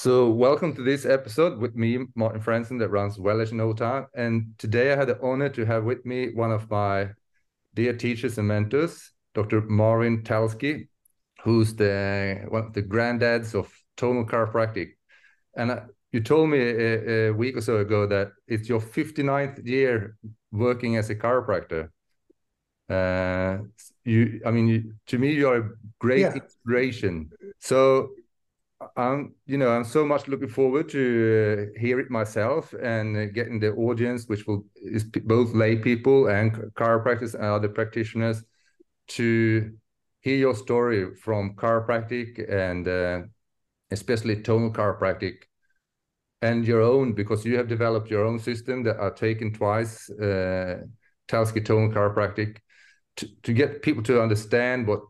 So, welcome to this episode with me, Martin Fransson, that runs Welledge in Time. And today I had the honor to have with me one of my dear teachers and mentors, Dr. Marvin Talsky, who's the one of the granddads of tonal chiropractic. And uh, you told me a, a, week or so ago that it's your 59th year working as a chiropractor. Uh, you, I mean, you, to me, you're a great yeah. inspiration. So I'm, you know, I'm so much looking forward to uh, hear it myself and uh, getting the audience, which will is both lay people and chiropractors and other practitioners, to hear your story from chiropractic and uh, especially tonal chiropractic and your own because you have developed your own system that are taken twice, uh, Talsky tonal chiropractic, to, to get people to understand what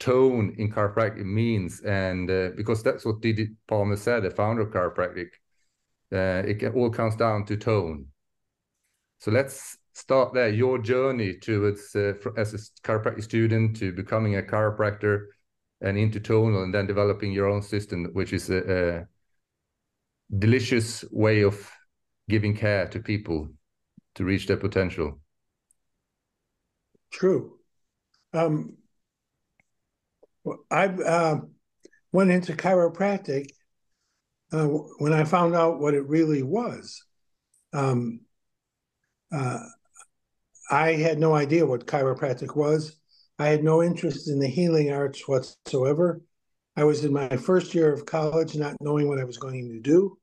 tone in chiropractic means, and uh, because that's what D.D. Palmer said, the founder of chiropractic. Uh, it all comes down to tone. So let's start there. Your journey towards uh, as a chiropractic student to becoming a chiropractor and into tonal, and then developing your own system, which is a, a delicious way of giving care to people to reach their potential. True. Um, I uh, went into chiropractic uh, when I found out what it really was. Um, uh, I had no idea what chiropractic was. I had no interest in the healing arts whatsoever. I was in my first year of college, not knowing what I was going to do.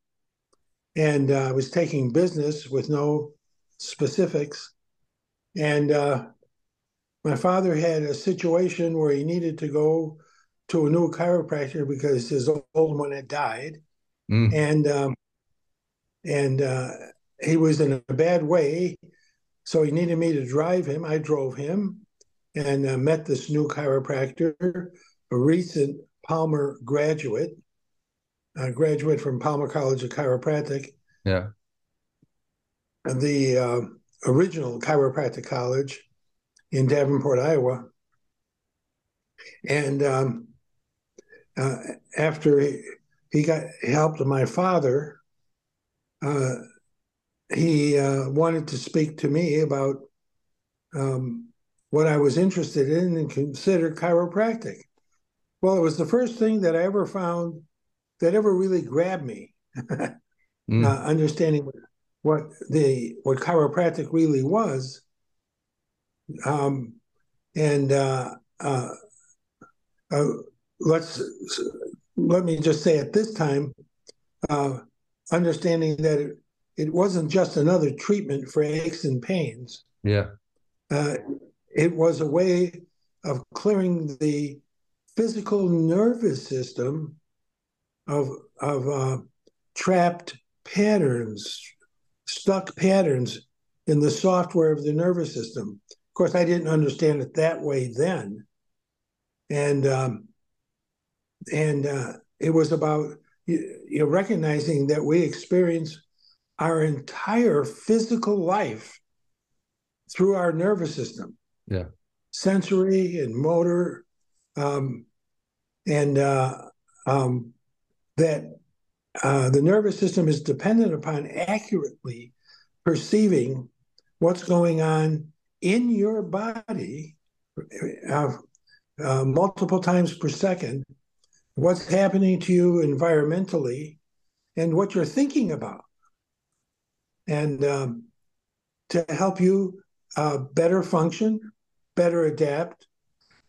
And uh, I was taking business with no specifics. And uh, my father had a situation where he needed to go to a new chiropractor because his old one had died, mm. and um, and uh, he was in a bad way, so he needed me to drive him. I drove him, and uh, met this new chiropractor, a recent Palmer graduate, a graduate from Palmer College of Chiropractic. Yeah. The uh, original chiropractic college in Davenport, Iowa. And um, uh, after he, he, got helped my father, uh, he uh, wanted to speak to me about um, what I was interested in and consider chiropractic. Well, it was the first thing that I ever found that ever really grabbed me, mm. understanding what the what chiropractic really was um, and uh, uh, uh, let's let me just say at this time, uh, understanding that it, it, wasn't just another treatment for aches and pains. Yeah, uh, it was a way of clearing the physical nervous system of of uh, trapped patterns, stuck patterns in the software of the nervous system course, I didn't understand it that way then, and um, and uh, it was about you, you know, recognizing that we experience our entire physical life through our nervous system. Yeah, sensory and motor, um, and uh, um, that uh, the nervous system is dependent upon accurately perceiving what's going on in your body uh, uh, multiple times per second what's happening to you environmentally and what you're thinking about and um, to help you uh, better function better adapt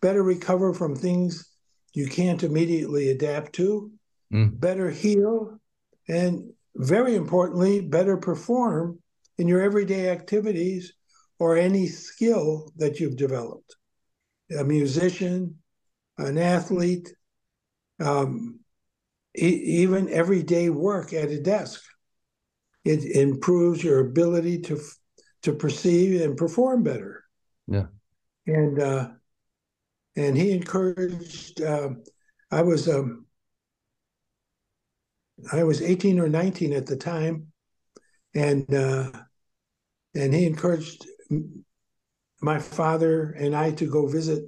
better recover from things you can't immediately adapt to mm. better heal and very importantly better perform in your everyday activities or any skill that you've developed a musician, an athlete, um, e- even everyday work at a desk. It improves your ability to to perceive and perform better. Yeah, and uh, and he encouraged. Uh, I was um, I was eighteen or nineteen at the time, and uh, and he encouraged my father and I to go visit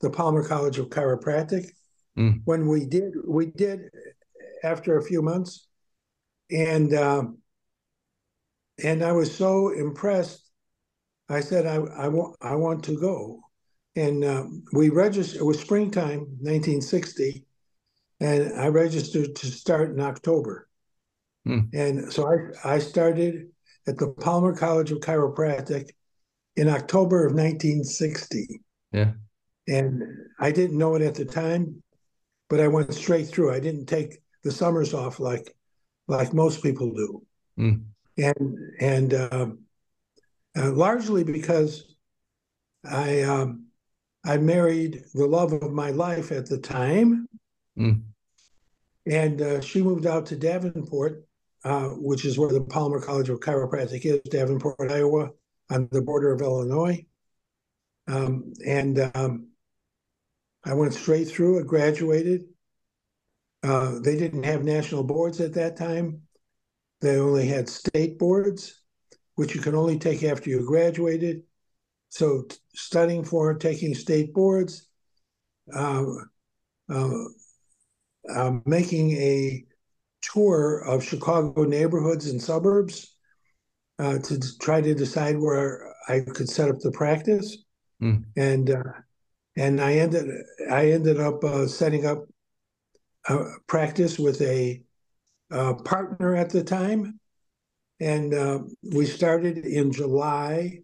the Palmer College of Chiropractic. Mm. When we did, we did after a few months, and uh, and I was so impressed. I said, I, I want I want to go, and uh, we registered. It was springtime, 1960, and I registered to start in October. Hmm. And so I I started at the Palmer College of Chiropractic in October of 1960. Yeah. And I didn't know it at the time, but I went straight through. I didn't take the summers off like like most people do. Mm. And and um, uh, largely because I um, I married the love of my life at the time, mm. and uh, she moved out to Davenport, uh, which is where the Palmer College of Chiropractic is, Davenport, Iowa, on the border of Illinois. Um, and um, I went straight through it, graduated. Uh, they didn't have national boards at that time. They only had state boards, which you can only take after you graduated. So, studying for taking state boards, uh, uh, uh, making a tour of Chicago neighborhoods and suburbs uh, to try to decide where I could set up the practice, mm. and uh, and I ended I ended up uh, setting up a practice with a, a partner at the time, and uh, we started in July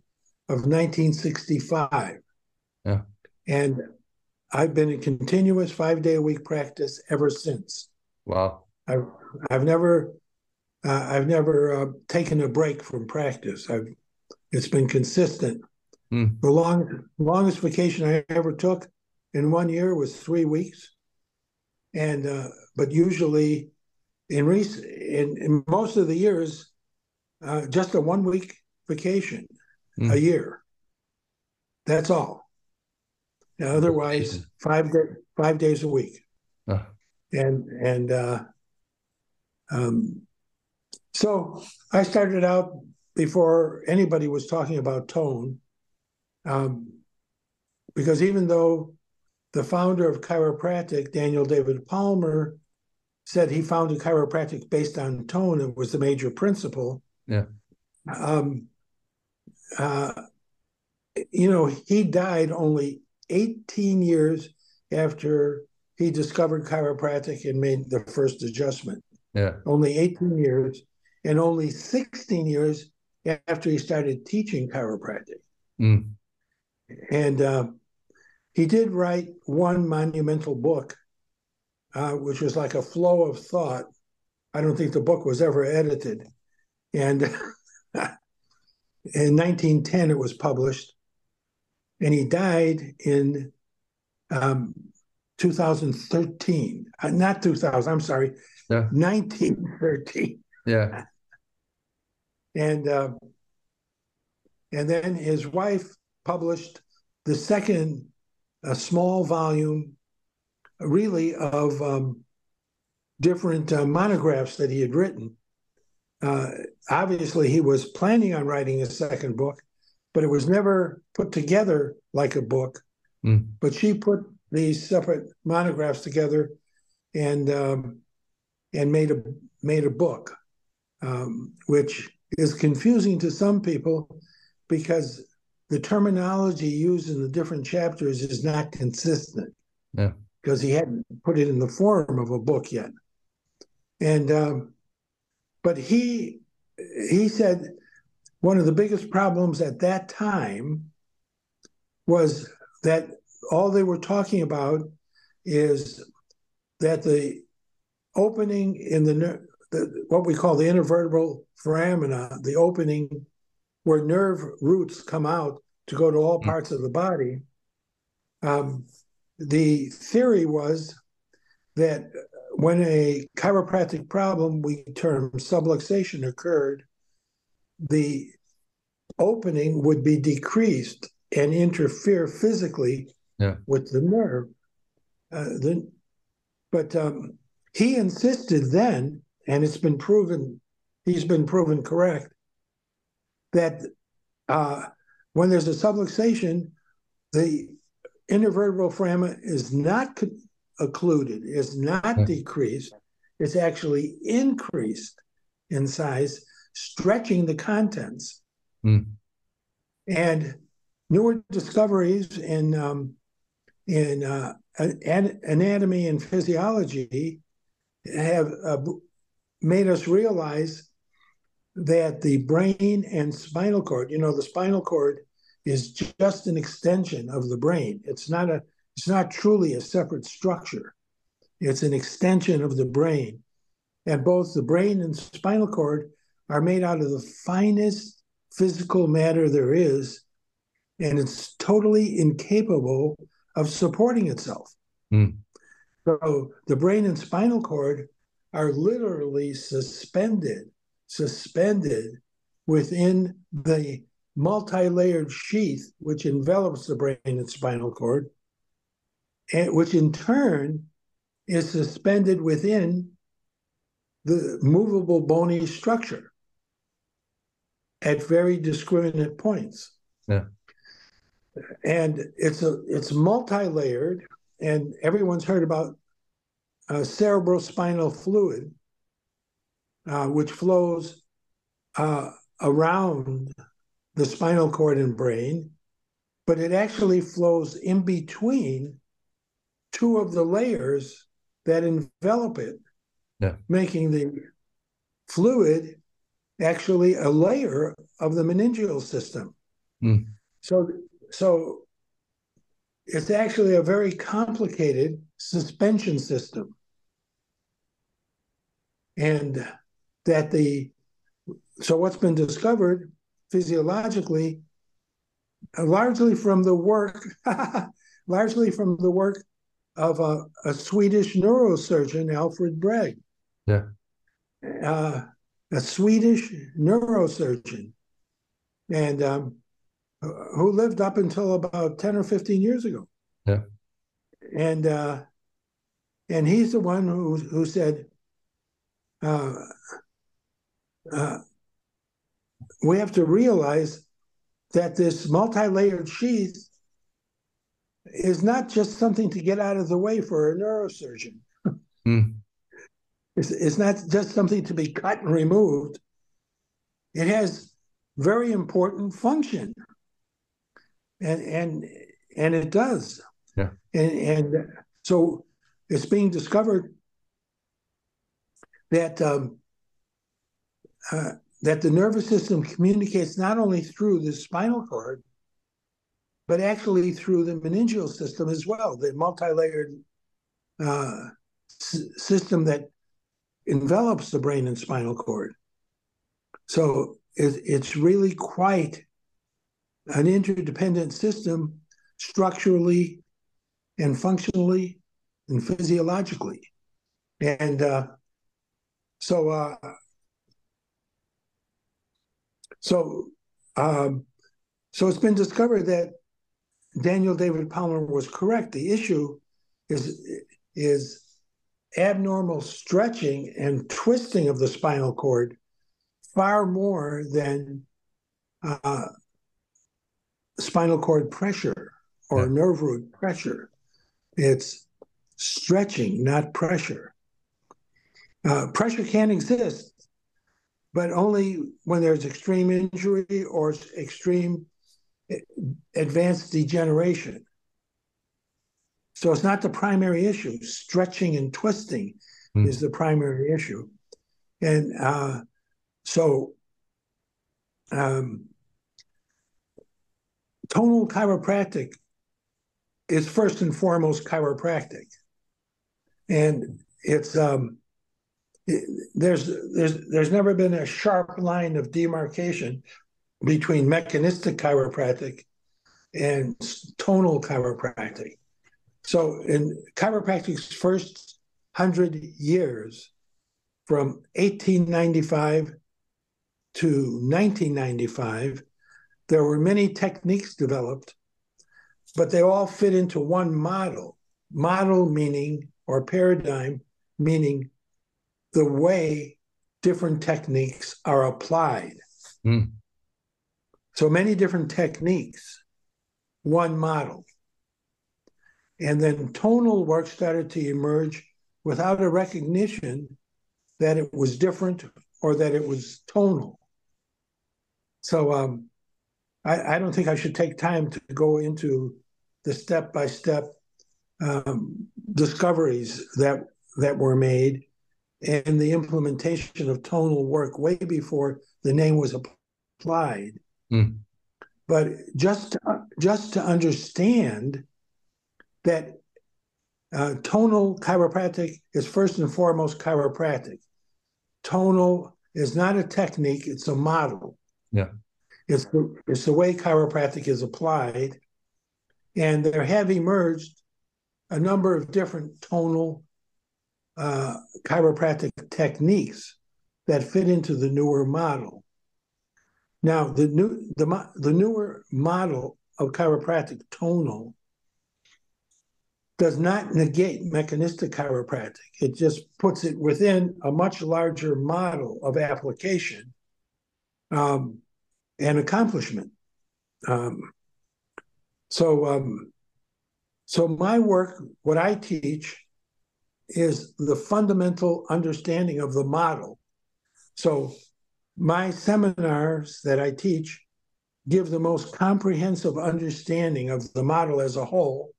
of 1965. Yeah, and I've been in continuous five day a week practice ever since. Wow. I've I've never uh, I've never uh, taken a break from practice. I've it's been consistent. Mm. The long longest vacation I ever took in one year was three weeks, and uh, but usually in, recent, in, in most of the years, uh, just a one week vacation mm. a year. That's all. Now, otherwise, five five days a week, and and uh, um, so I started out before anybody was talking about tone, um, because even though the founder of chiropractic, Daniel David Palmer, said he founded chiropractic based on tone and was the major principle. Yeah. Um, uh, you know, he died only 18 years after he discovered chiropractic and made the first adjustment. Yeah. Only 18 years and only 16 years after he started teaching chiropractic. Mm. And uh, he did write one monumental book, uh, which was like a flow of thought. I don't think the book was ever edited. And in 1910, it was published. And he died in um, 2013. Uh, not 2000, I'm sorry, yeah. 1913. Yeah and uh, and then his wife published the second a small volume, really of um, different uh, monographs that he had written. Uh, obviously, he was planning on writing a second book, but it was never put together like a book. Mm. But she put these separate monographs together and um, and made a made a book, um, which is confusing to some people because the terminology used in the different chapters is not consistent. Yeah. Because he hadn't put it in the form of a book yet. And um, but he he said one of the biggest problems at that time was that all they were talking about is that the opening in the the, what we call the intervertebral foramina, the opening where nerve roots come out to go to all parts of the body. Um, the theory was that when a chiropractic problem we term subluxation occurred, the opening would be decreased and interfere physically yeah. with the nerve. Uh, the, but um, he insisted then and it's been proven, he's been proven correct, that uh, when there's a subluxation, the intervertebral foramen is not occluded, is not decreased, it's actually increased in size, stretching the contents. Mm. And newer discoveries in um, in uh, anatomy and physiology have uh, made us realize that the brain and spinal cord, you know, the spinal cord is just an extension of the brain. It's not a it's not truly a separate structure. It's an extension of the brain. And both the brain and spinal cord are made out of the finest physical matter there is, and it's totally incapable of supporting itself. Mm. So the brain and spinal cord are literally suspended, suspended within the multi-layered sheath which envelops the brain and spinal cord, and which in turn is suspended within the movable bony structure at very discriminate points. Yeah. And it's a it's multi-layered, and everyone's heard about uh, cerebrospinal fluid, uh, which flows uh, around the spinal cord and brain, but it actually flows in between two of the layers that envelop it, yeah. making the fluid actually a layer of the meningeal system. Mm. So, so it's actually a very complicated suspension system. And that the so what's been discovered physiologically, largely from the work, largely from the work of a, a Swedish neurosurgeon, Alfred Breig. Yeah. Uh, a Swedish neurosurgeon, and um, who lived up until about 10 or 15 years ago. Yeah. And uh, and he's the one who who said, uh, uh, we have to realize that this multi-layered sheath is not just something to get out of the way for a neurosurgeon. Mm. It's, it's not just something to be cut and removed. It has very important function, and and and it does. Yeah. And and so it's being discovered that um, uh, that the nervous system communicates not only through the spinal cord, but actually through the meningeal system as well, the multi-layered uh, s- system that envelops the brain and spinal cord. So it, it's really quite an interdependent system structurally and functionally and physiologically. And uh, so uh, so, um, so it's been discovered that Daniel David Palmer was correct. The issue is is abnormal stretching and twisting of the spinal cord far more than uh, spinal cord pressure or yeah. nerve root pressure. It's stretching, not pressure. Uh, pressure can exist but only when there's extreme injury or extreme eh, advanced degeneration. So it's not the primary issue. Stretching and twisting mm. is the primary issue. And uh, so um, tonal chiropractic is first and foremost chiropractic. And it's um, there's there's there's never been a sharp line of demarcation between mechanistic chiropractic and tonal chiropractic. So in chiropractic's first hundred years, from 1895 to 1995, there were many techniques developed, but they all fit into one model. Model meaning or paradigm meaning the way different techniques are applied. Mm. So many different techniques, one model. And then tonal work started to emerge without a recognition that it was different or that it was tonal. So um, I, I, don't think I should take time to go into the step by step discoveries that that were made and the implementation of tonal work way before the name was applied. Mm. But just to, just to understand that uh, tonal chiropractic is first and foremost chiropractic. Tonal is not a technique; it's a model. Yeah, it's the, it's the way chiropractic is applied, and there have emerged a number of different tonal uh, chiropractic techniques that fit into the newer model. Now, the new the the newer model of chiropractic tonal does not negate mechanistic chiropractic. It just puts it within a much larger model of application um, and accomplishment. Um, so, um, so my work, what I teach, is the fundamental understanding of the model. So, my seminars that I teach give the most comprehensive understanding of the model as a whole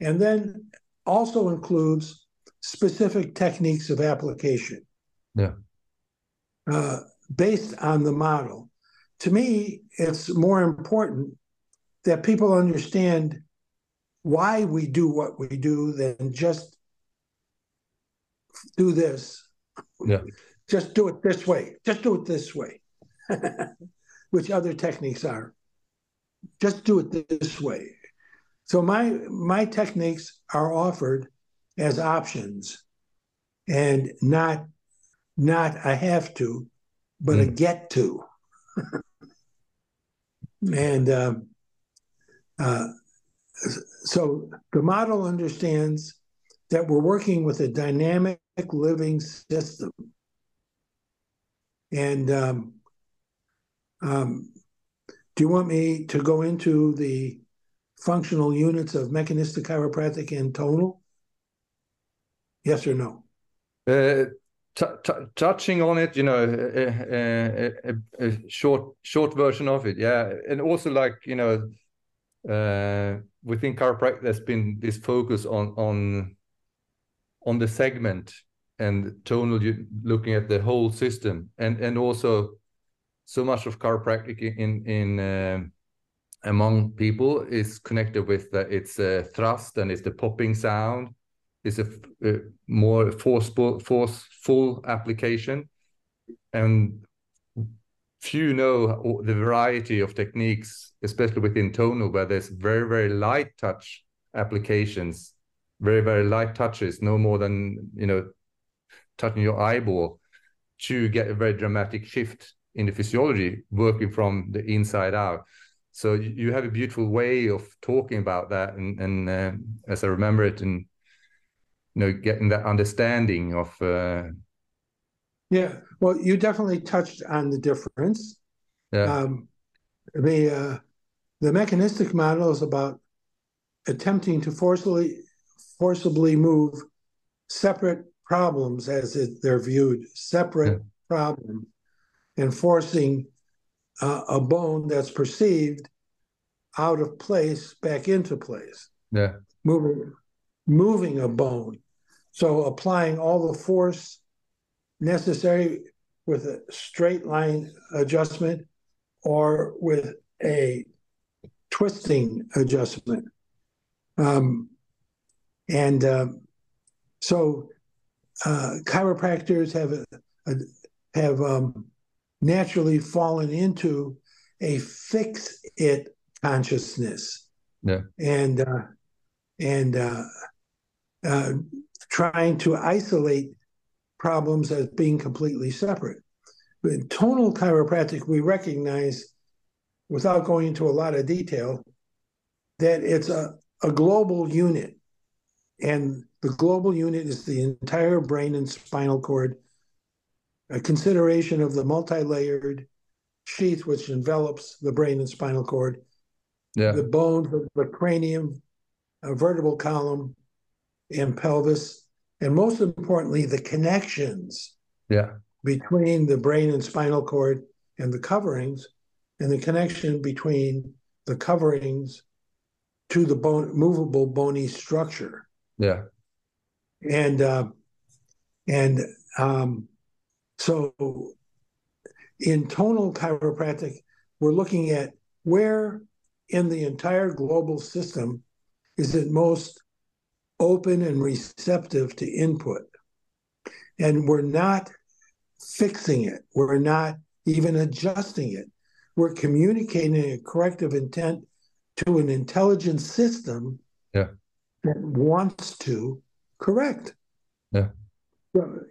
and then also includes specific techniques of application. Yeah. Uh, based on the model. To me, it's more important that people understand why we do what we do than just do this. Yeah. Just do it this way. Just do it this way, which other techniques are. Just do it this way. So my my techniques are offered as options and not not a have to, but mm. a get to. and um, uh, so the model understands that we're working with a dynamic living system. And um, um, do you want me to go into the functional units of mechanistic chiropractic and tonal? Yes or no? Uh, touching on it, you know, a, a, a, short short version of it, yeah, and also like you know, uh, within chiropractic, there's been this focus on on on the segment and tonal, looking at the whole system, and and also so much of chiropractic in in uh, among people is connected with that it's a thrust and it's the popping sound. It's a, a more forceful forceful application. And few know the variety of techniques especially within tonal where there's very very light touch applications very very light touches no more than you know touching your eyeball to get a very dramatic shift in the physiology working from the inside out. So you have a beautiful way of talking about that and and uh, as i remember it and you know getting that understanding of uh... yeah. Well you definitely touched on the difference. Yeah. Um, the uh, the mechanistic model is about attempting to forcibly forcibly move separate problems as it, they're viewed separate yeah. problems and forcing uh, a bone that's perceived out of place back into place. Yeah. Moving moving a bone. So applying all the force necessary with a straight line adjustment or with a twisting adjustment. Um, and uh, so uh, chiropractors have a, a, have um, naturally fallen into a fix it consciousness. Yeah. And uh, and uh, uh, trying to isolate problems as being completely separate. But in tonal chiropractic, we recognize, without going into a lot of detail, that it's a, a global unit. And the global unit is the entire brain and spinal cord a consideration of the multi-layered sheath which envelops the brain and spinal cord, yeah. the bones, of the cranium, a vertebral column, and pelvis, and most importantly, the connections Yeah. Between the brain and spinal cord and the coverings, and the connection between the coverings to the bone, movable bony structure. Yeah. And uh, and um, so in tonal chiropractic, we're looking at where in the entire global system is it most open and receptive to input. And we're not fixing it, we're not even adjusting it. We're communicating a corrective intent to an intelligent system yeah. That wants to correct. Yeah.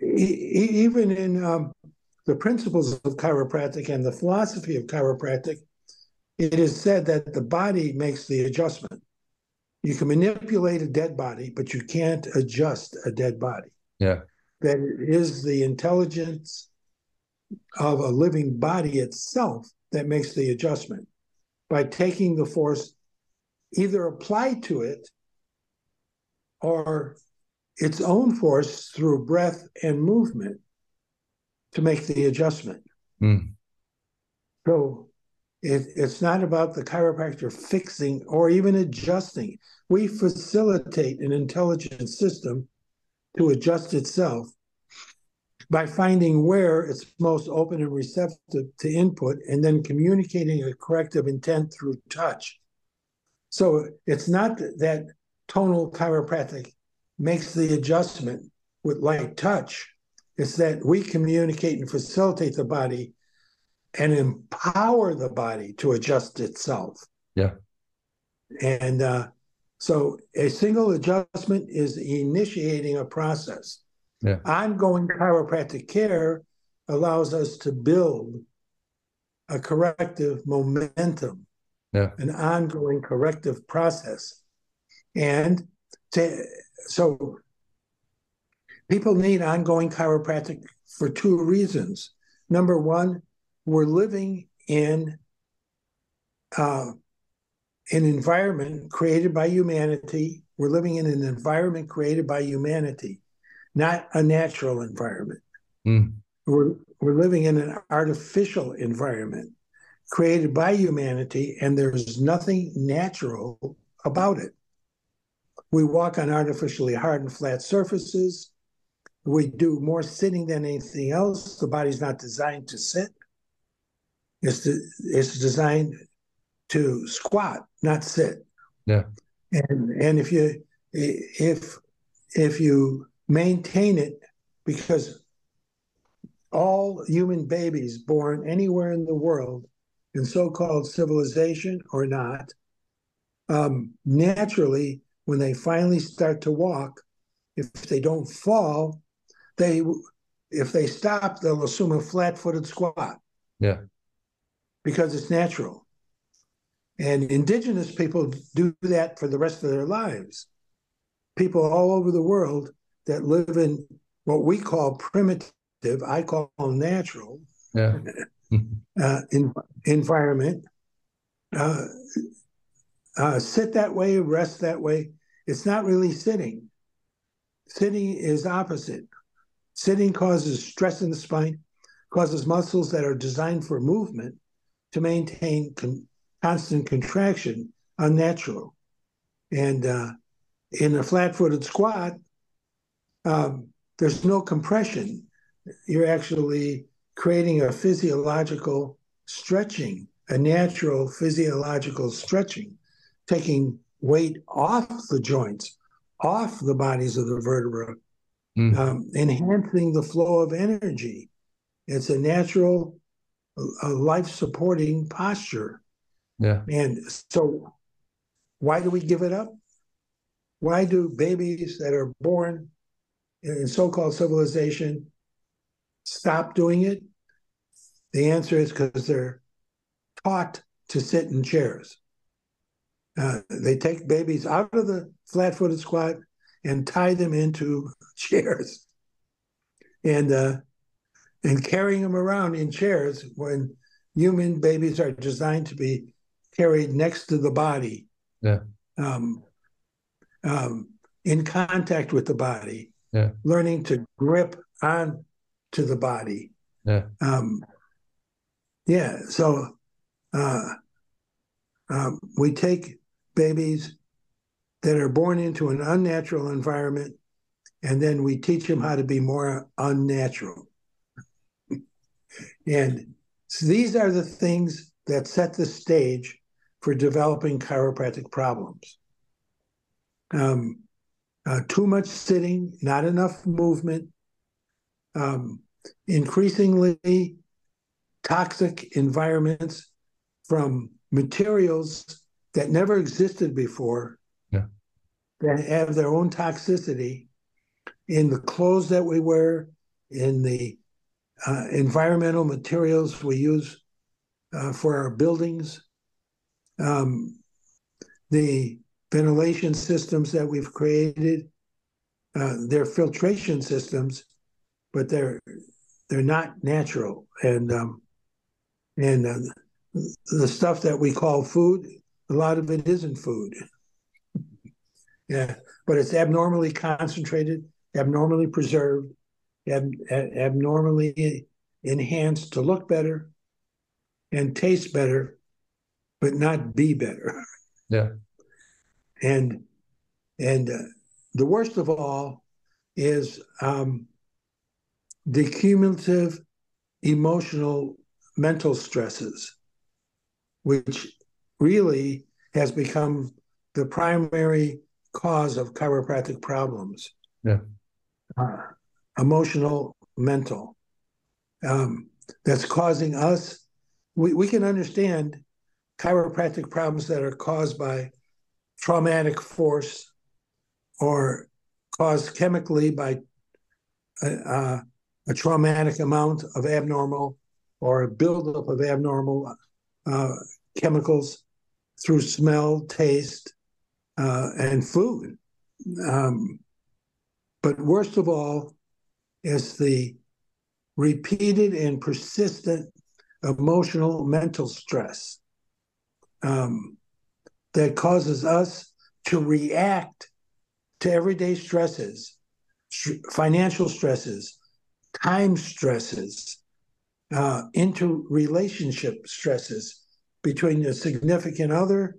even in um, the principles of chiropractic and the philosophy of chiropractic, it is said that the body makes the adjustment. You can manipulate a dead body, but you can't adjust a dead body. Yeah. That it is the intelligence of a living body itself that makes the adjustment by taking the force either applied to it or its own force through breath and movement to make the adjustment. Mm. So it, it's not about the chiropractor fixing or even adjusting. We facilitate an intelligent system to adjust itself by finding where it's most open and receptive to input and then communicating a corrective intent through touch. So it's not that tonal chiropractic makes the adjustment with light touch. It's that we communicate and facilitate the body and empower the body to adjust itself. Yeah. And uh, so a single adjustment is initiating a process. Yeah. Ongoing chiropractic care allows us to build a corrective momentum, yeah. an ongoing corrective process. And to, so people need ongoing chiropractic for two reasons. Number one, we're living in uh, an environment created by humanity. We're living in an environment created by humanity not a natural environment. Mm. We're, we're living in an artificial environment created by humanity, and there's nothing natural about it. We walk on artificially hard and flat surfaces. We do more sitting than anything else. The body's not designed to sit. It's, to, it's designed to squat, not sit. Yeah. And and if you if if you maintain it because all human babies born anywhere in the world in so-called civilization or not um, naturally when they finally start to walk if they don't fall they if they stop they'll assume a flat-footed squat yeah because it's natural and indigenous people do that for the rest of their lives people all over the world that live in what we call primitive, I call natural yeah. uh, in, environment. Uh, uh, sit that way, rest that way. It's not really sitting. Sitting is opposite. Sitting causes stress in the spine, causes muscles that are designed for movement to maintain con- constant contraction unnatural. And uh, in a flat footed squat, um, there's no compression. You're actually creating a physiological stretching, a natural physiological stretching, taking weight off the joints, off the bodies of the vertebra, mm. um, enhancing the flow of energy. It's a natural, a life supporting posture. Yeah. And so, why do we give it up? Why do babies that are born in so-called civilization stop doing it? The answer is because they're taught to sit in chairs. Uh, they take babies out of the flat-footed squat and tie them into chairs, and uh, and carrying them around in chairs when human babies are designed to be carried next to the body, yeah. um, um, in contact with the body, yeah. learning to grip on to the body. Yeah. Um, yeah. So uh, um, we take babies that are born into an unnatural environment, and then we teach them how to be more unnatural. and so these are the things that set the stage for developing chiropractic problems. Um, uh, too much sitting, not enough movement, um, increasingly toxic environments from materials that never existed before yeah. that have their own toxicity in the clothes that we wear, in the uh, environmental materials we use uh, for our buildings, um, the ventilation systems that we've created. Uh, they're filtration systems, but they're they're not natural, and um, and uh, the stuff that we call food, a lot of it isn't food. yeah, but it's abnormally concentrated, abnormally preserved, ab- abnormally enhanced to look better and taste better, but not be better. Yeah. And and uh, the worst of all is um, the cumulative emotional mental stresses, which really has become the primary cause of chiropractic problems. Yeah. Uh, emotional, mental. Um, that's causing us, we, we can understand chiropractic problems that are caused by traumatic force or caused chemically by a, uh, a traumatic amount of abnormal or a buildup of abnormal uh, chemicals through smell, taste, uh, and food. Um, but worst of all is the repeated and persistent emotional mental stress um, that causes us to react to everyday stresses, financial stresses, time stresses, uh, interrelationship stresses between a significant other,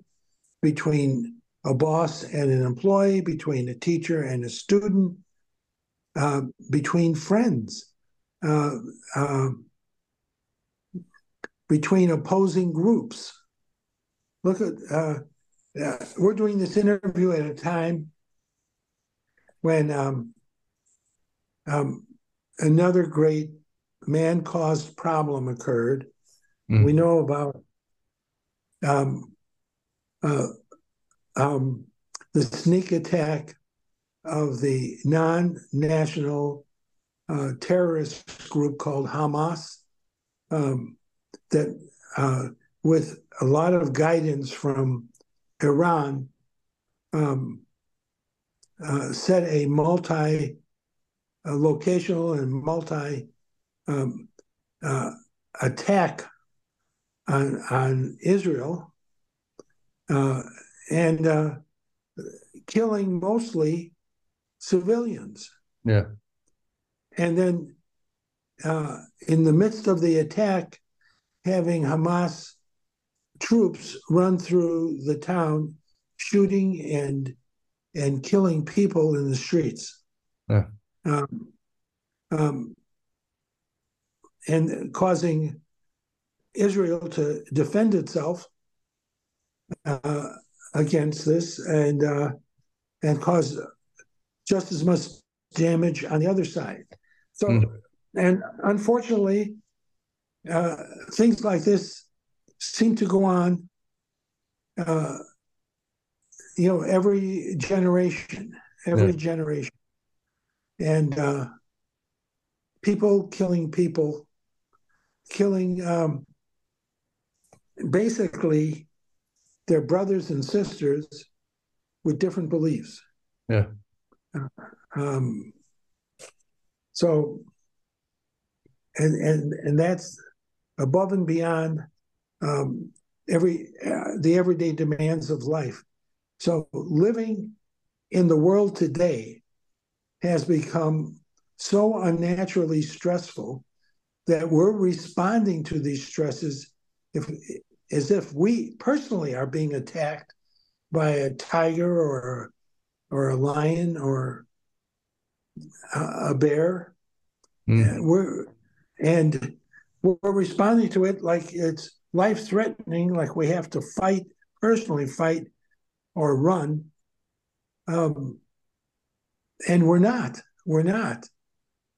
between a boss and an employee, between a teacher and a student, uh, between friends, uh, uh, between opposing groups. Look at, uh, uh, we're doing this interview at a time when um, um, another great man caused problem occurred. Mm. We know about um, uh, um, the sneak attack of the non national uh, terrorist group called Hamas, um, that uh, with a lot of guidance from Iran, um, uh, set a multi uh, locational and multi um, uh, attack on, on Israel uh, and uh, killing mostly civilians. Yeah. And then uh, in the midst of the attack, having Hamas troops run through the town, shooting and and killing people in the streets. Yeah. Um, um, and causing Israel to defend itself uh, against this and uh, and cause just as much damage on the other side. So, mm. and unfortunately, uh, things like this seem to go on. Uh, you know, every generation, every yeah. generation, and uh, people killing people killing um, basically their brothers and sisters with different beliefs. Yeah. Uh, um, so, and and and that's above and beyond um, every uh, the everyday demands of life. So, living in the world today has become so unnaturally stressful that we're responding to these stresses if, as if we personally are being attacked by a tiger or or a lion or a, a bear. Mm. We're and we're responding to it like it's life threatening, like we have to fight personally, fight or run. Um, and we're not. We're not.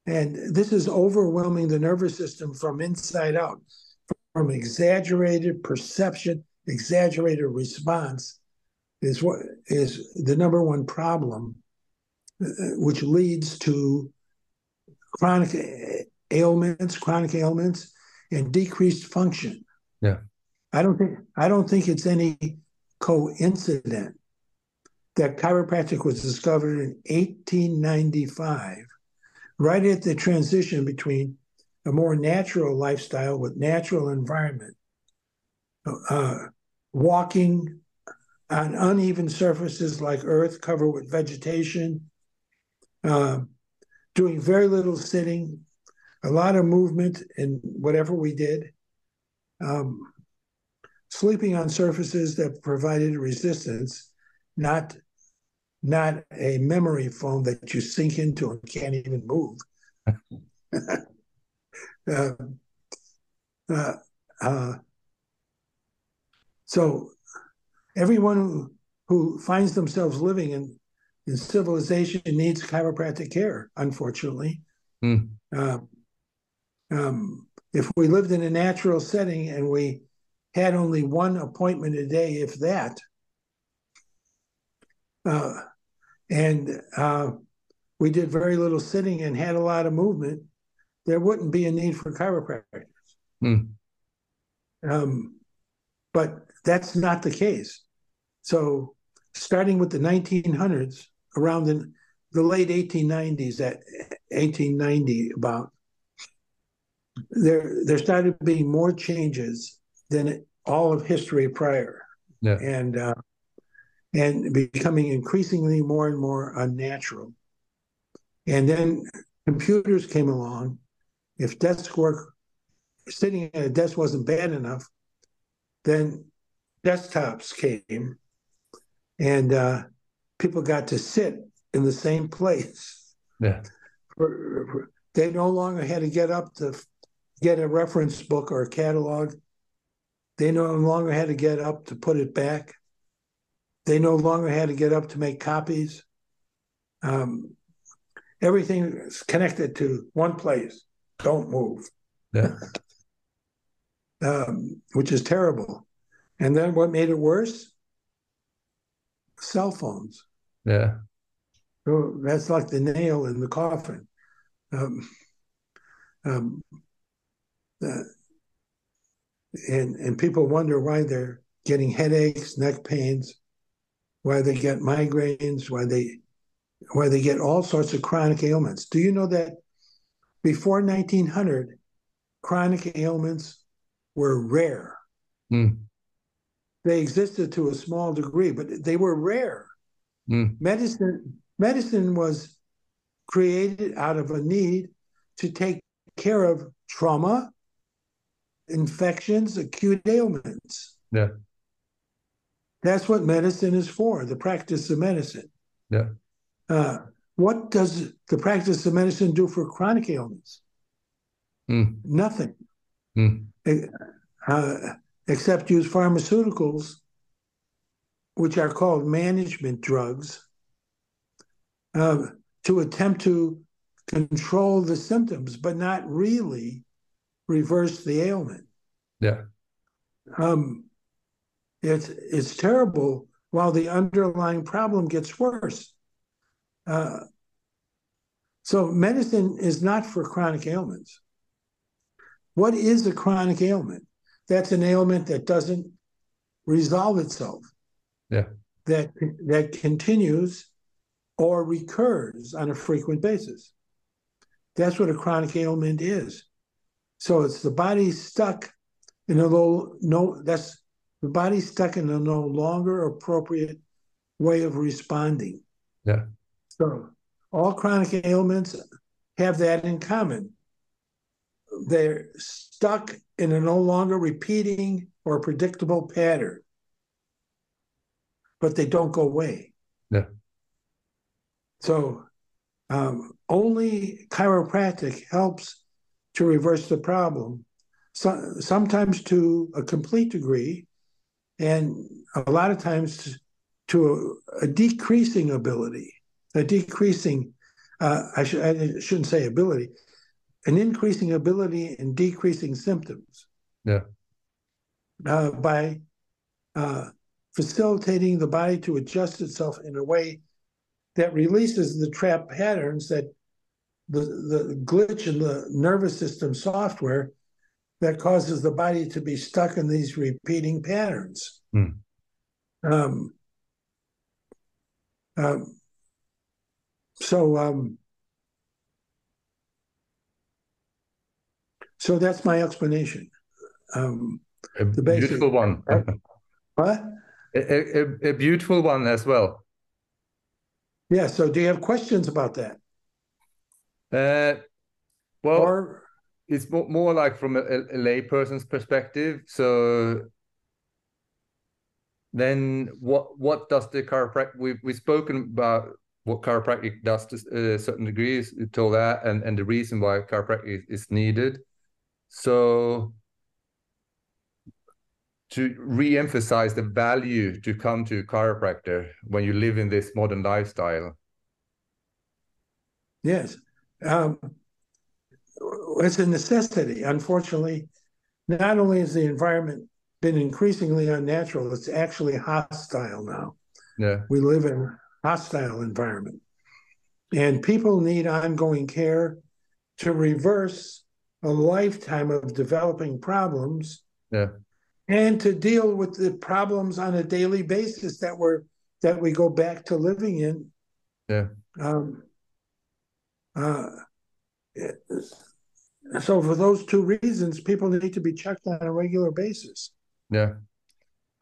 And this is overwhelming the nervous system from inside out, from exaggerated perception, exaggerated response is what is the number one problem, uh, which leads to chronic ailments, chronic ailments, and decreased function. Yeah, I don't think I don't think it's any coincidence that chiropractic was discovered in 1895, right at the transition between a more natural lifestyle with natural environment, uh, walking on uneven surfaces like earth covered with vegetation, uh, doing very little sitting, a lot of movement in whatever we did, um, sleeping on surfaces that provided resistance, not not a memory foam that you sink into and can't even move. uh, uh, uh, so everyone who finds themselves living in, in civilization needs chiropractic care, unfortunately. Mm. um, if we lived in a natural setting and we had only one appointment a day, if that, uh, and uh, we did very little sitting and had a lot of movement, there wouldn't be a need for chiropractors. Mm. Um, but that's not the case. So, starting with the 1900s, around the, the late 1890s, at 1890 about, there there started being more changes than all of history prior, yeah. and uh, and becoming increasingly more and more unnatural. And then computers came along. If desk work, sitting at a desk wasn't bad enough, then desktops came and uh, people got to sit in the same place. Yeah. They no longer had to get up to get a reference book or a catalog. They no longer had to get up to put it back. They no longer had to get up to make copies. Um, everything is connected to one place. Don't move. Yeah. um, which is terrible. And then what made it worse? cell phones. Yeah. So that's like the nail in the coffin. Um, um, uh, and and people wonder why they're getting headaches, neck pains, why they get migraines, why they why they get all sorts of chronic ailments. Do you know that before 1900, chronic ailments were rare? Mm they existed to a small degree, but they were rare. Mm. Medicine medicine was created out of a need to take care of trauma, infections, acute ailments. Yeah. That's what medicine is for, the practice of medicine. Yeah. Uh, what does the practice of medicine do for chronic ailments? Mm. Nothing. Mm. Uh, except use pharmaceuticals, which are called management drugs, uh, to attempt to control the symptoms, but not really reverse the ailment. Yeah. Um, it's it's terrible while the underlying problem gets worse. Uh, so medicine is not for chronic ailments. What is a chronic ailment? that's an ailment that doesn't resolve itself. Yeah. That that continues or recurs on a frequent basis. That's what a chronic ailment is. So it's the body stuck in a low no that's the body stuck in a no longer appropriate way of responding. Yeah. So all chronic ailments have that in common. They're stuck in a no longer repeating or predictable pattern, but they don't go away. Yeah. So um, only chiropractic helps to reverse the problem, so, sometimes to a complete degree, and a lot of times to, a, a, decreasing ability, a decreasing, uh, I, sh- I shouldn't say ability, an increasing ability and decreasing symptoms. Yeah. Uh, by uh, facilitating the body to adjust itself in a way that releases the trap patterns that the, the glitch in the nervous system software that causes the body to be stuck in these repeating patterns. Mm. Um, um, so, um, so that's my explanation. Um, a beautiful one. what? A, a, a beautiful one as well. Yeah. So, do you have questions about that? Uh, well, or, it's more, more like from a, a layperson's perspective. So then what what does the chiropractic we've we've spoken about what chiropractic does to a certain degrees told that and and the reason why chiropractic is, is needed so to re-emphasize the value to come to a chiropractor when you live in this modern lifestyle yes um, it's a necessity. Unfortunately, not only has the environment been increasingly unnatural, it's actually hostile now. Yeah. We live in hostile environment. And people need ongoing care to reverse a lifetime of developing problems. Yeah. And to deal with the problems on a daily basis that we're that we go back to living in. Yeah. Um, uh, so for those two reasons, people need to be checked on a regular basis. Yeah.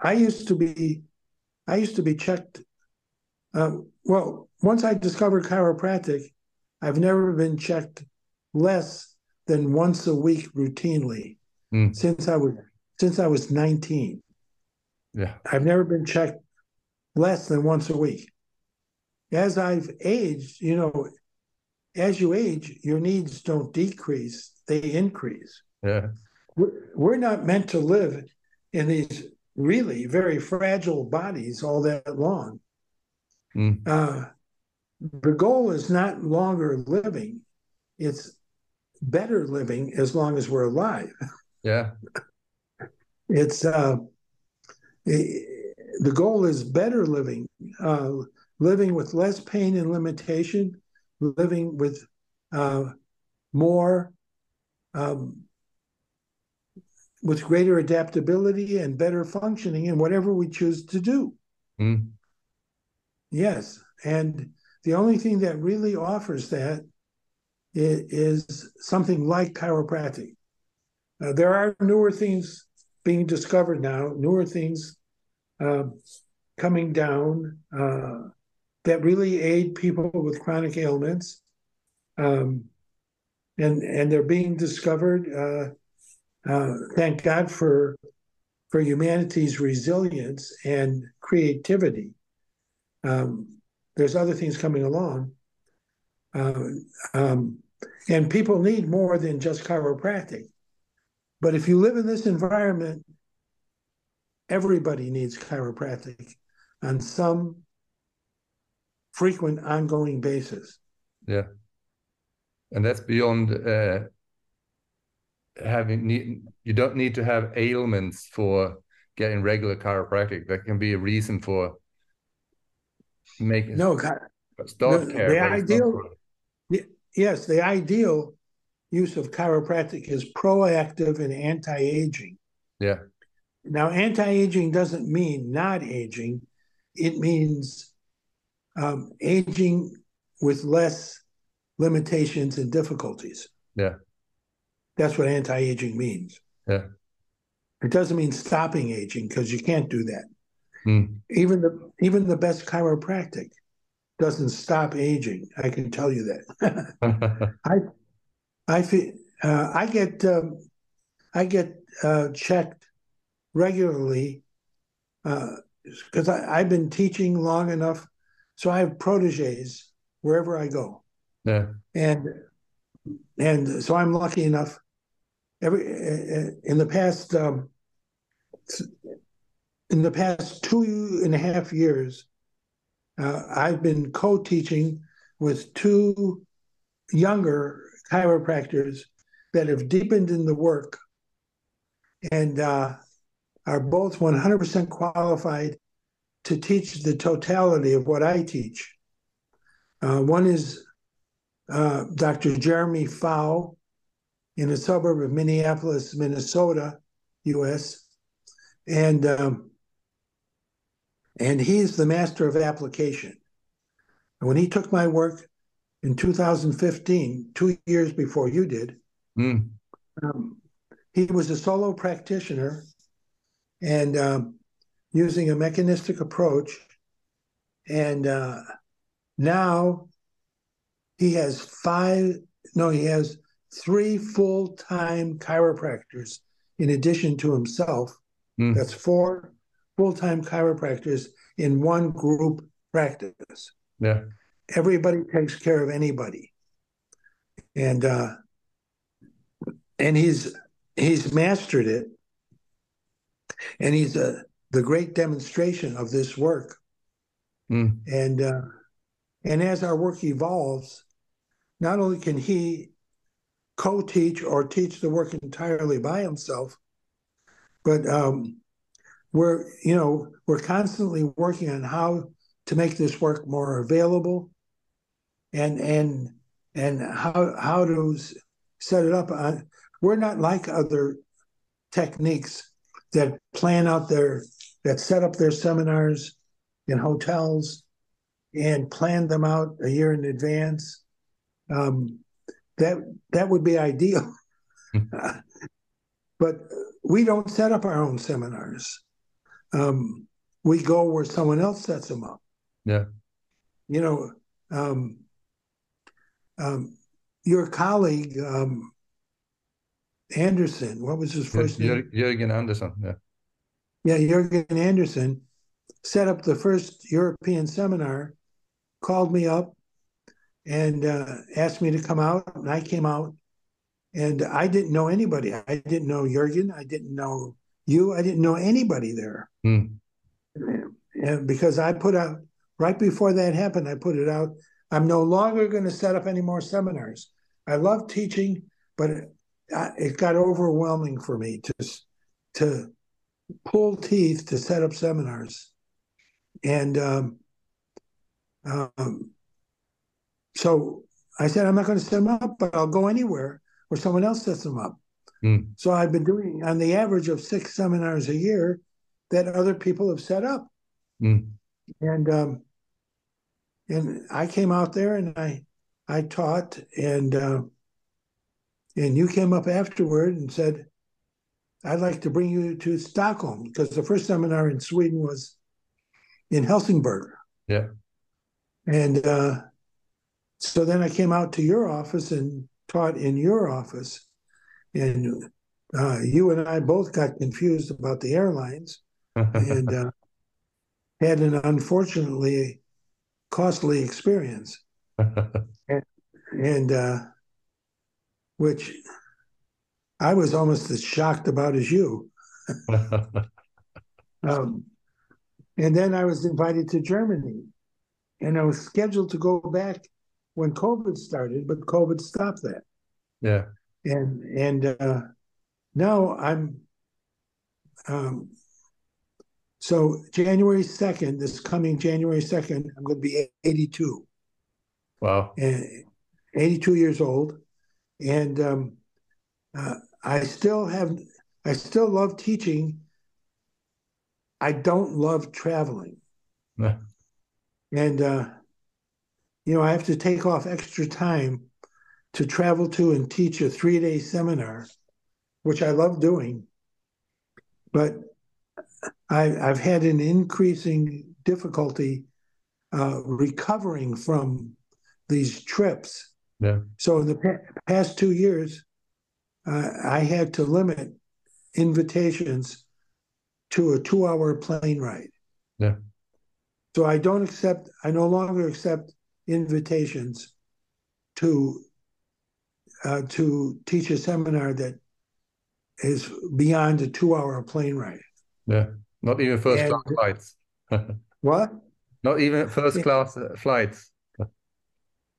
I used to be, I used to be checked. Um, well, once I discovered chiropractic, I've never been checked less than once a week routinely mm. since I was since I was 19. Yeah. I've never been checked less than once a week. As I've aged, you know, as you age, your needs don't decrease, they increase. Yeah. We're not meant to live in these really very fragile bodies all that long. Mm. Uh, the goal is not longer living, it's better living as long as we're alive. Yeah. It's uh, the goal is better living, uh, living with less pain and limitation, living with uh, more, um, with greater adaptability and better functioning in whatever we choose to do. Mm. Yes. And the only thing that really offers that is, something like chiropractic. Uh, there are newer things being discovered now, newer things uh, coming down. Uh, that really aid people with chronic ailments. Um, and and they're being discovered. Uh, uh, thank God for for humanity's resilience and creativity. Um, there's other things coming along, uh, um, and people need more than just chiropractic. But if you live in this environment, everybody needs chiropractic on some frequent, ongoing basis. Yeah, and that's beyond uh, having need. You don't need to have ailments for getting regular chiropractic. That can be a reason for making no start the, care. The ideal, yes, the ideal use of chiropractic is proactive and anti-aging. Yeah. Now, anti-aging doesn't mean not aging; it means um, aging with less limitations and difficulties. Yeah. That's what anti aging means. Yeah. It doesn't mean stopping aging because you can't do that. Mm. Even the even the best chiropractic doesn't stop aging. I can tell you that. I I feel uh, I get um, I get uh, checked regularly because uh, I've been teaching long enough, so I have proteges wherever I go. Yeah, and and so I'm lucky enough. Every in the past um, in the past two and a half years, uh, I've been co-teaching with two younger chiropractors that have deepened in the work and uh, are both 100% qualified to teach the totality of what I teach. Uh, one is uh, Dr. Jeremy Pfau in a suburb of Minneapolis, Minnesota, U.S., and um, and he's the master of application. And when he took my work in 2015, two years before you did, mm. um, he was a solo practitioner and um, using a mechanistic approach. And uh, now he has five, no, he has three full time chiropractors in addition to himself. Mm. That's four full time chiropractors in one group practice. Yeah. Everybody takes care of anybody. And uh, and he's he's mastered it and he's a the great demonstration of this work mm. and uh, and as our work evolves not only can he co-teach or teach the work entirely by himself but um, we're you know we're constantly working on how to make this work more available and and and how how to set it up on we're not like other techniques that plan out their that set up their seminars in hotels and plan them out a year in advance. Um, that that would be ideal. but we don't set up our own seminars. Um, we go where someone else sets them up. Yeah. You know, um, um, your colleague um, Anderson. What was his first name? Jürgen Anderson. Yeah. Yeah, Jürgen Anderson set up the first European seminar, called me up, and uh, asked me to come out. And I came out, and I didn't know anybody. I didn't know Jürgen. I didn't know you. I didn't know anybody there. Mm. And because I put out right before that happened, I put it out. I'm no longer going to set up any more seminars. I love teaching, but it got overwhelming for me to to pull teeth to set up seminars, and um, um, so I said I'm not going to set them up, but I'll go anywhere where someone else sets them up. Mm. So I've been doing on the average of six seminars a year that other people have set up, mm. and um, and I came out there and I I taught and. Uh, and you came up afterward and said, I'd like to bring you to Stockholm because the first seminar in Sweden was in Helsingborg. Yeah. And uh, so then I came out to your office and taught in your office. And uh, you and I both got confused about the airlines and uh, had an unfortunately costly experience. and, and uh, which I was almost as shocked about as you. um, and then I was invited to Germany, and I was scheduled to go back when COVID started, but COVID stopped that. Yeah. And and uh, now I'm. Um, so January second, this coming January second, I'm going to be 82. Wow. And 82 years old and um, uh, I still have, I still love teaching. I don't love traveling. And, uh, you know, I have to take off extra time to travel to and teach a three day seminar, which I love doing. But I, I've had an increasing difficulty uh, recovering from these trips. Yeah. So in the pa- past two years, uh, I had to limit invitations to a two-hour plane ride. Yeah. So I don't accept. I no longer accept invitations to uh, to teach a seminar that is beyond a two-hour plane ride. Yeah. Not even first And- class flights. What? Not even first class uh, flights.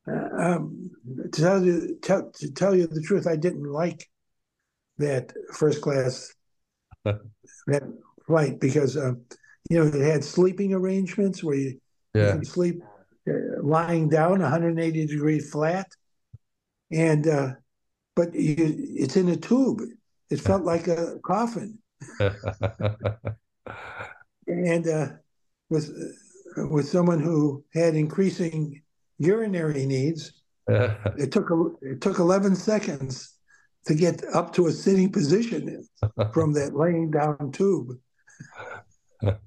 Um, to tell you tell, to tell you the truth, I didn't like that first class that flight because uh, you know it had sleeping arrangements where you, you can sleep uh, lying down 180 degree flat, and uh, but you, it's in a tube. It felt like a coffin, and uh, with with someone who had increasing urinary needs, it took a, it took 11 seconds to get up to a sitting position from that laying down tube.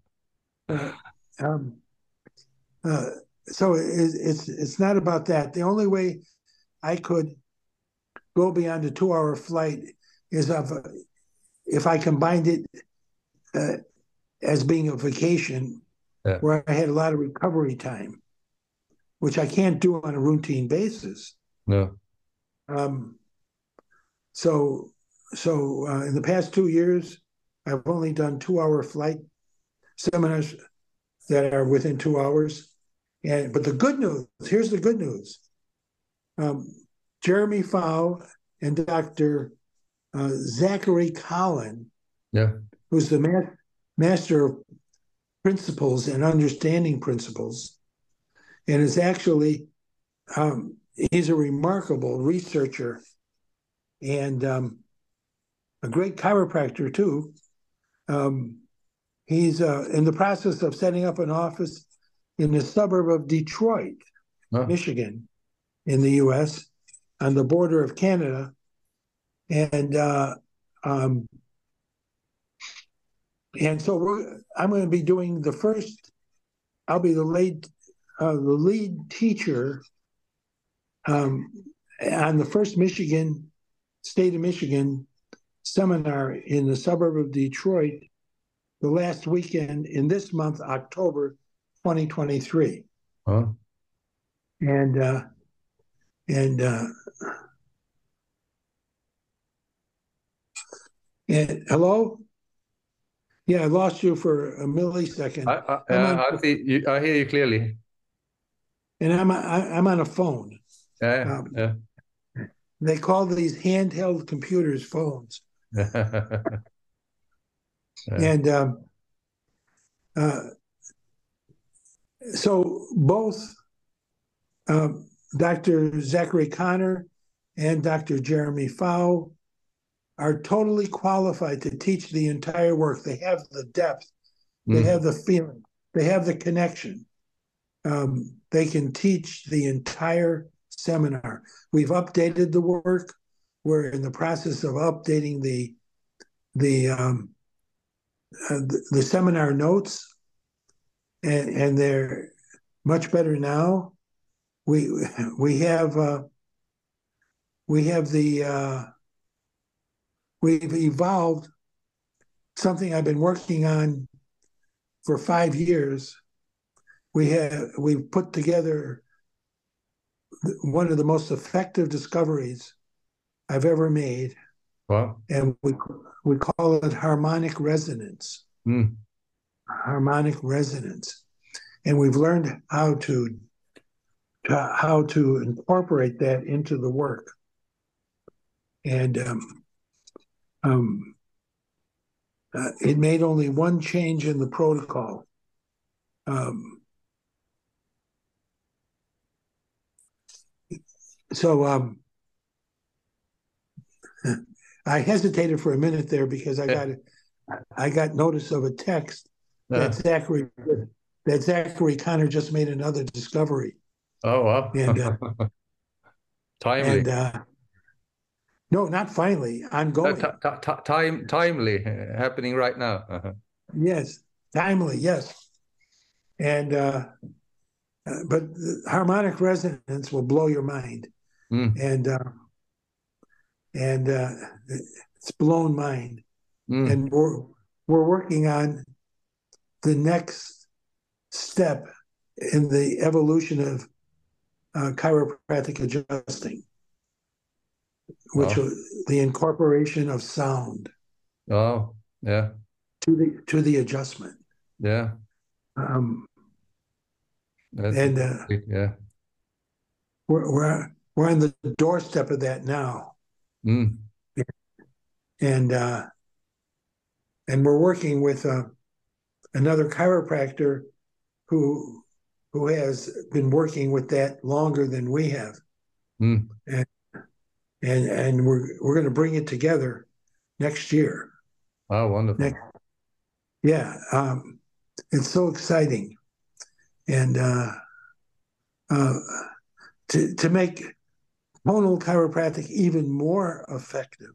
Uh, um, uh, so it, it's it's not about that. The only way I could go beyond a two-hour flight is if, if I combined it uh, as being a vacation, Yeah. where I had a lot of recovery time, which I can't do on a routine basis. no. Um, so, so uh, in the past two years, I've only done two-hour flight seminars that are within two hours. And but the good news here's the good news. Um, Jeremy Pfau and Dr. Uh, Zachary Collin, Yeah. who's the ma- master of principles and understanding principles, and is actually um, he's a remarkable researcher and um, a great chiropractor too. Um, he's uh, in the process of setting up an office in the suburb of Detroit, Oh. Michigan, in the U.S. on the border of Canada, and uh, um, and so we're, I'm going to be doing the first. I'll be the lead, uh, the lead teacher um, on the first Michigan, state of Michigan seminar in the suburb of Detroit, the last weekend in this month, October, 2023, Oh. and uh, and uh, and hello. Yeah, I lost you for a millisecond. I, I, on- I, you, I hear you clearly. and I'm I, I'm on a phone. Yeah. Um, yeah. They call these handheld computers phones, Yeah. and um, uh, so both um, Dr. Zachary Connor and Dr. Jeremy Pfau are totally qualified to teach the entire work. They have the depth, they Mm. have the feeling, they have the connection. Um, they can teach the entire seminar. We've updated the work. We're in the process of updating the the um, uh, the, the seminar notes, and and they're much better now. We we have uh, we have the uh, we've evolved something I've been working on for five years. We have we've put together one of the most effective discoveries I've ever made, Wow. and we we call it harmonic resonance. Mm. Harmonic resonance, and we've learned how to, to how to incorporate that into the work. And um, um, uh, it made only one change in the protocol. Um, so um, I hesitated for a minute there because I got I got notice of a text that Zachary that Zachary Connor just made another discovery, Oh wow. And, uh, timely. and uh, no, not finally, ongoing. ti- ti- ti- time timely uh, happening right now. Uh-huh. Yes, timely, yes. And uh, uh, but the harmonic resonance will blow your mind, Mm. and uh, and uh, it's blown mind, Mm. and we're we're working on the next step in the evolution of uh, chiropractic adjusting, which Wow. was the incorporation of sound Oh, yeah, to the to the adjustment. yeah. Um, That's and uh, yeah. we're, we're we're on the doorstep of that now, Mm. and uh, and we're working with uh, another chiropractor who who has been working with that longer than we have, Mm. and and and we're we're going to bring it together next year. Oh, wonderful. Next, yeah, um, it's so exciting, and uh, uh, to to make tonal chiropractic even more effective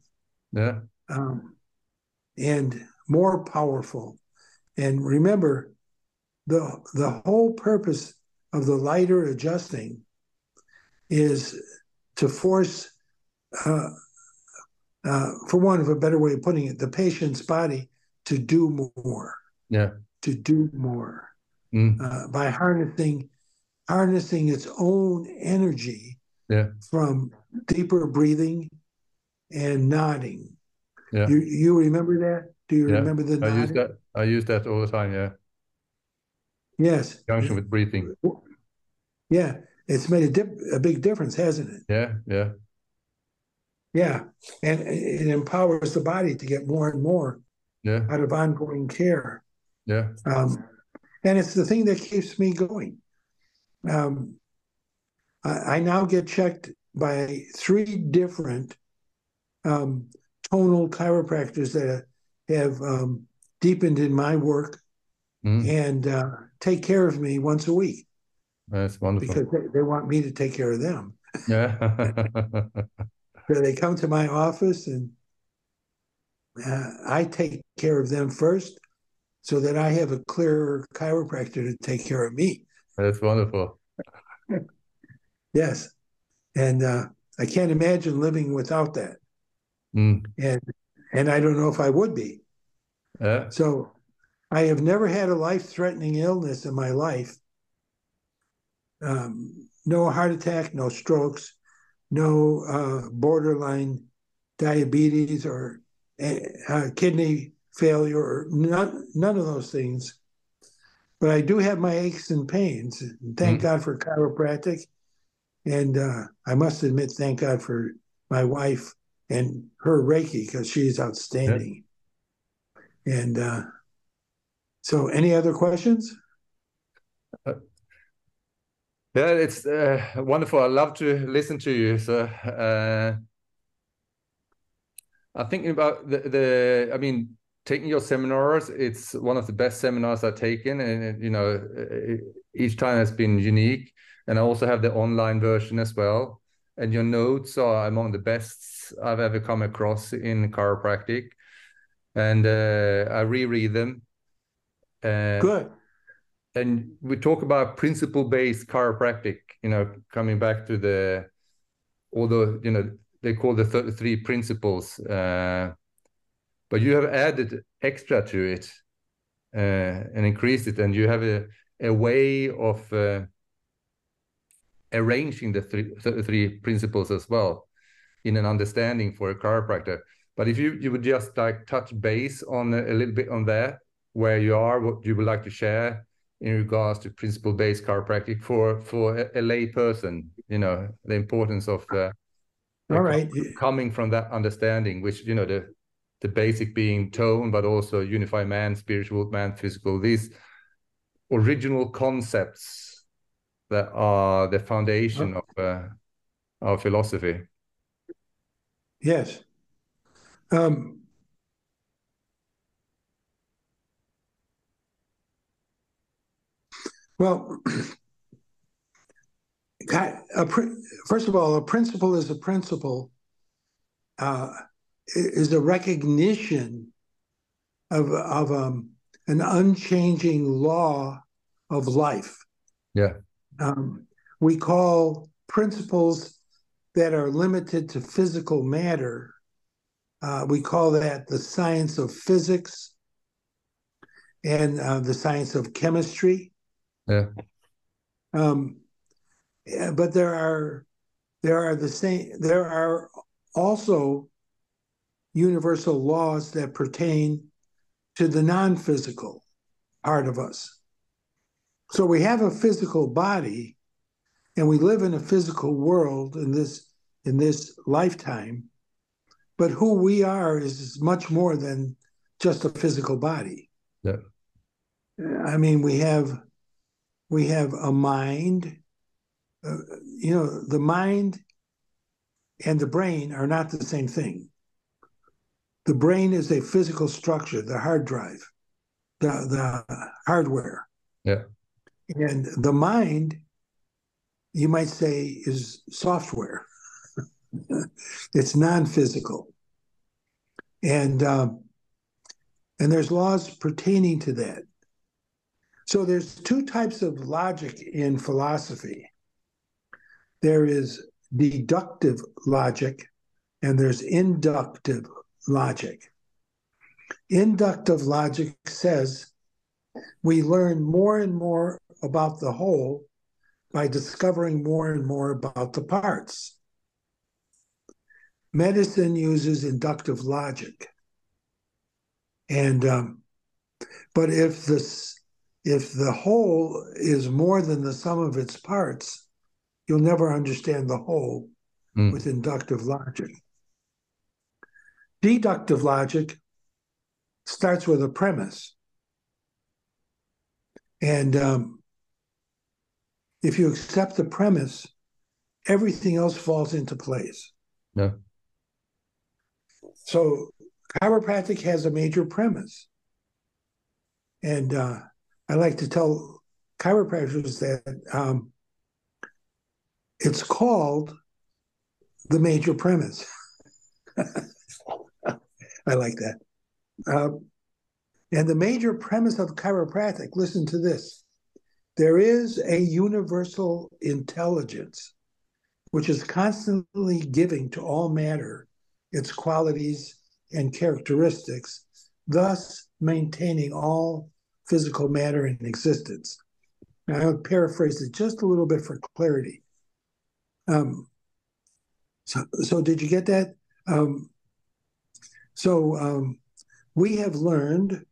Yeah, um, and more powerful. And remember, the the whole purpose of the lighter adjusting is to force, uh, uh, for one of a better way of putting it, the patient's body to do more, yeah. to do more Mm. uh, by harnessing harnessing its own energy Yeah. from deeper breathing and nodding. Yeah. You you remember that? Do you Yeah. remember the I use that. I use that all the time. Yeah, Yes. junction with breathing. Yeah, it's made a dip, a big difference, hasn't it? Yeah, yeah, Yeah, and it empowers the body to get more and more yeah, out of ongoing care. yeah. Um, and it's the thing that keeps me going. Um, I, I now get checked by three different um, tonal chiropractors that have um, deepened in my work Mm. and uh, take care of me once a week That's wonderful. because they, they want me to take care of them. Yeah, So they come to my office and uh, I take care of them first so that I have a clearer chiropractor to take care of me. that's wonderful. Yes. And uh, I can't imagine living without that. Mm. And and I don't know if I would be. Yeah, So I have never had a life-threatening illness in my life. Um, no heart attack, no strokes, no uh, borderline diabetes or uh, kidney failure, or none, none of those things. But I do have my aches and pains. And thank Mm. God for chiropractic. And uh, I must admit, thank God for my wife and her Reiki because she's outstanding. And uh, so, any other questions? yeah. It's uh, wonderful. I love to listen to you. So, uh, I'm thinking about the, the. I mean, taking your seminars. It's one of the best seminars I've taken, and and, you know, uh, each time has been unique. And I also have the online version as well. And your notes are among the best I've ever come across in chiropractic. And uh, I reread them. Uh, Good. and we talk about principle-based chiropractic, you know, coming back to the, although, you know, they call the th three principles, uh, but you have added extra to it uh, and increased it, and you have a, a way of uh, arranging the three, th three principles as well in an understanding for a chiropractor. But if you, you would just like touch base on a, a little bit on that, where you are, what you would like to share in regards to principle-based chiropractic for for a, a lay person, you know, the importance of the, All right. coming from that understanding, which you know the the basic being tone, but also unify man, spiritual man, physical. These original concepts that are the foundation of uh, our philosophy. Yes. Um, well, a, first of all, a principle is a principle, uh, is a recognition of, of um, an unchanging law of life. Yeah. Um, we call principles that are limited to physical matter, uh, we call that the science of physics and uh, the science of chemistry. Yeah. Um, but there are there are the same there are also universal laws that pertain to the non-physical part of us. So we have a physical body and we live in a physical world in this in this lifetime, but who we are is much more than just a physical body. Yeah. I mean, we have we have a mind. Uh, you know, the mind and the brain are not the same thing. The brain is a physical structure, the hard drive, the the hardware. Yeah. And the mind, you might say, is software. it's non-physical, and um, and there's laws pertaining to that. So there's two types of logic in philosophy. There is deductive logic and there's inductive logic. Inductive logic says we learn more and more about the whole by discovering more and more about the parts. Medicine uses inductive logic. And um, but if this if the whole is more than the sum of its parts, you'll never understand the whole mm. with inductive logic. Deductive logic starts with a premise. And um, if you accept the premise, everything else falls into place. Yeah. So chiropractic has a major premise. And uh, I like to tell chiropractors that um, it's called the major premise. I like that. Um, and the major premise of chiropractic, listen to this there is a universal intelligence which is constantly giving to all matter its qualities and characteristics, thus maintaining all physical matter in existence. Now, I'll paraphrase it just a little bit for clarity. Um, so, so did you get that? Um, so um, we have learned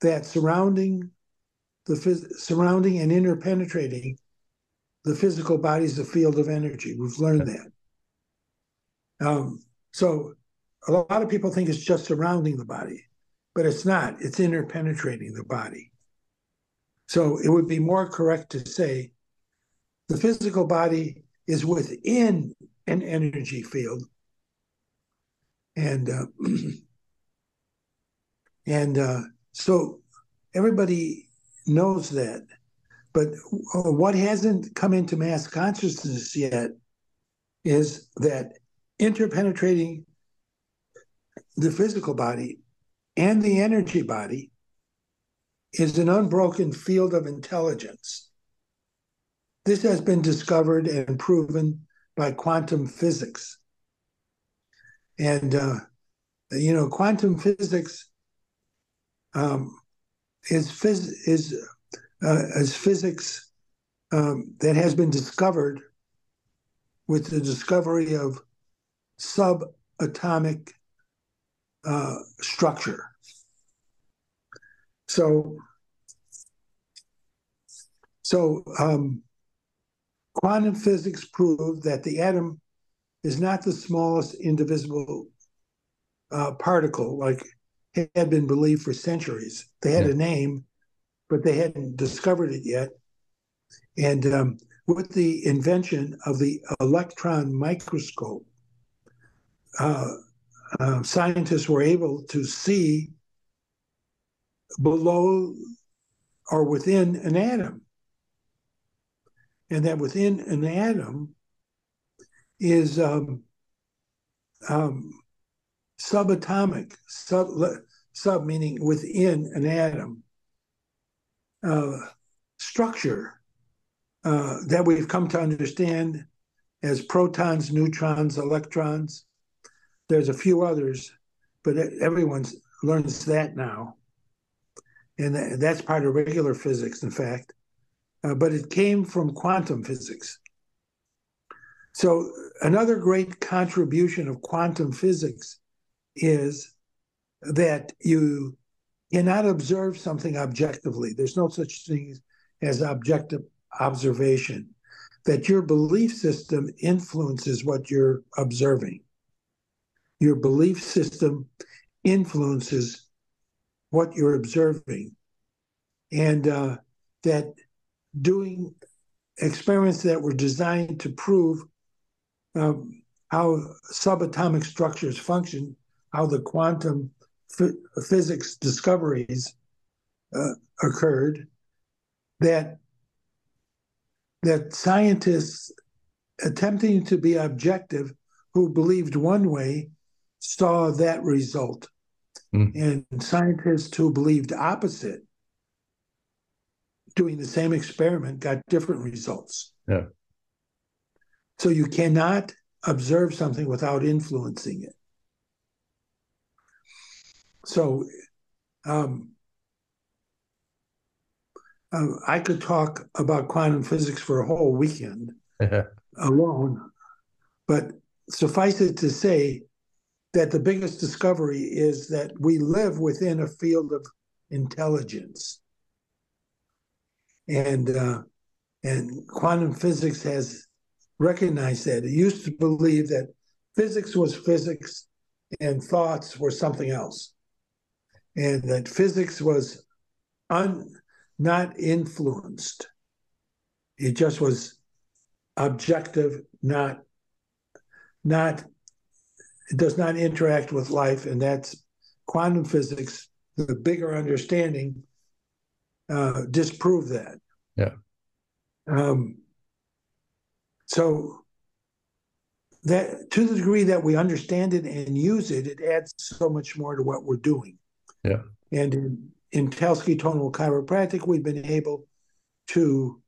that surrounding the phys- surrounding and interpenetrating the physical body is a field of energy. We've learned that. Um, so a lot of people think it's just surrounding the body but it's not. It's interpenetrating the body. So it would be more correct to say the physical body is within an energy field. And uh, and uh, so everybody knows that. But what hasn't come into mass consciousness yet is that interpenetrating the physical body and the energy body is an unbroken field of intelligence. This has been discovered and proven by quantum physics. And, uh, you know, quantum physics um, is, phys- is, uh, is physics um, that has been discovered with the discovery of subatomic uh, structure. So, so um, quantum physics proved that the atom is not the smallest indivisible uh, particle like had been believed for centuries. They had yeah. a name, but they hadn't discovered it yet. And um, with the invention of the electron microscope, uh, uh, scientists were able to see below or within an atom. And that within an atom is um, um, subatomic, sub, sub meaning within an atom, uh, structure uh, that we've come to understand as protons, neutrons, electrons. There's a few others, but everyone learns that now. And that's part of regular physics, in fact. Uh, but it came from quantum physics. So, another great contribution of quantum physics is that you cannot observe something objectively. There's no such thing as objective observation, that your belief system influences what you're observing. Your belief system influences what you're observing. And uh, that doing experiments that were designed to prove um, how subatomic structures function, how the quantum physics discoveries uh, occurred, that that scientists attempting to be objective who believed one way saw that result. Mm. And scientists who believed opposite, doing the same experiment, got different results. Yeah. So you cannot observe something without influencing it. So um, uh, I could talk about quantum physics for a whole weekend alone, but suffice it to say that the biggest discovery is that we live within a field of intelligence, and uh, and quantum physics has recognized that. It used to believe that physics was physics and thoughts were something else and that physics was un, not influenced. It just was objective, not not it does not interact with life, and that's quantum physics. The bigger understanding uh, disprove that. Yeah. Um, so that to the degree that we understand it and use it, it adds so much more to what we're doing. Yeah. And in, in Talsky tonal chiropractic, we've been able to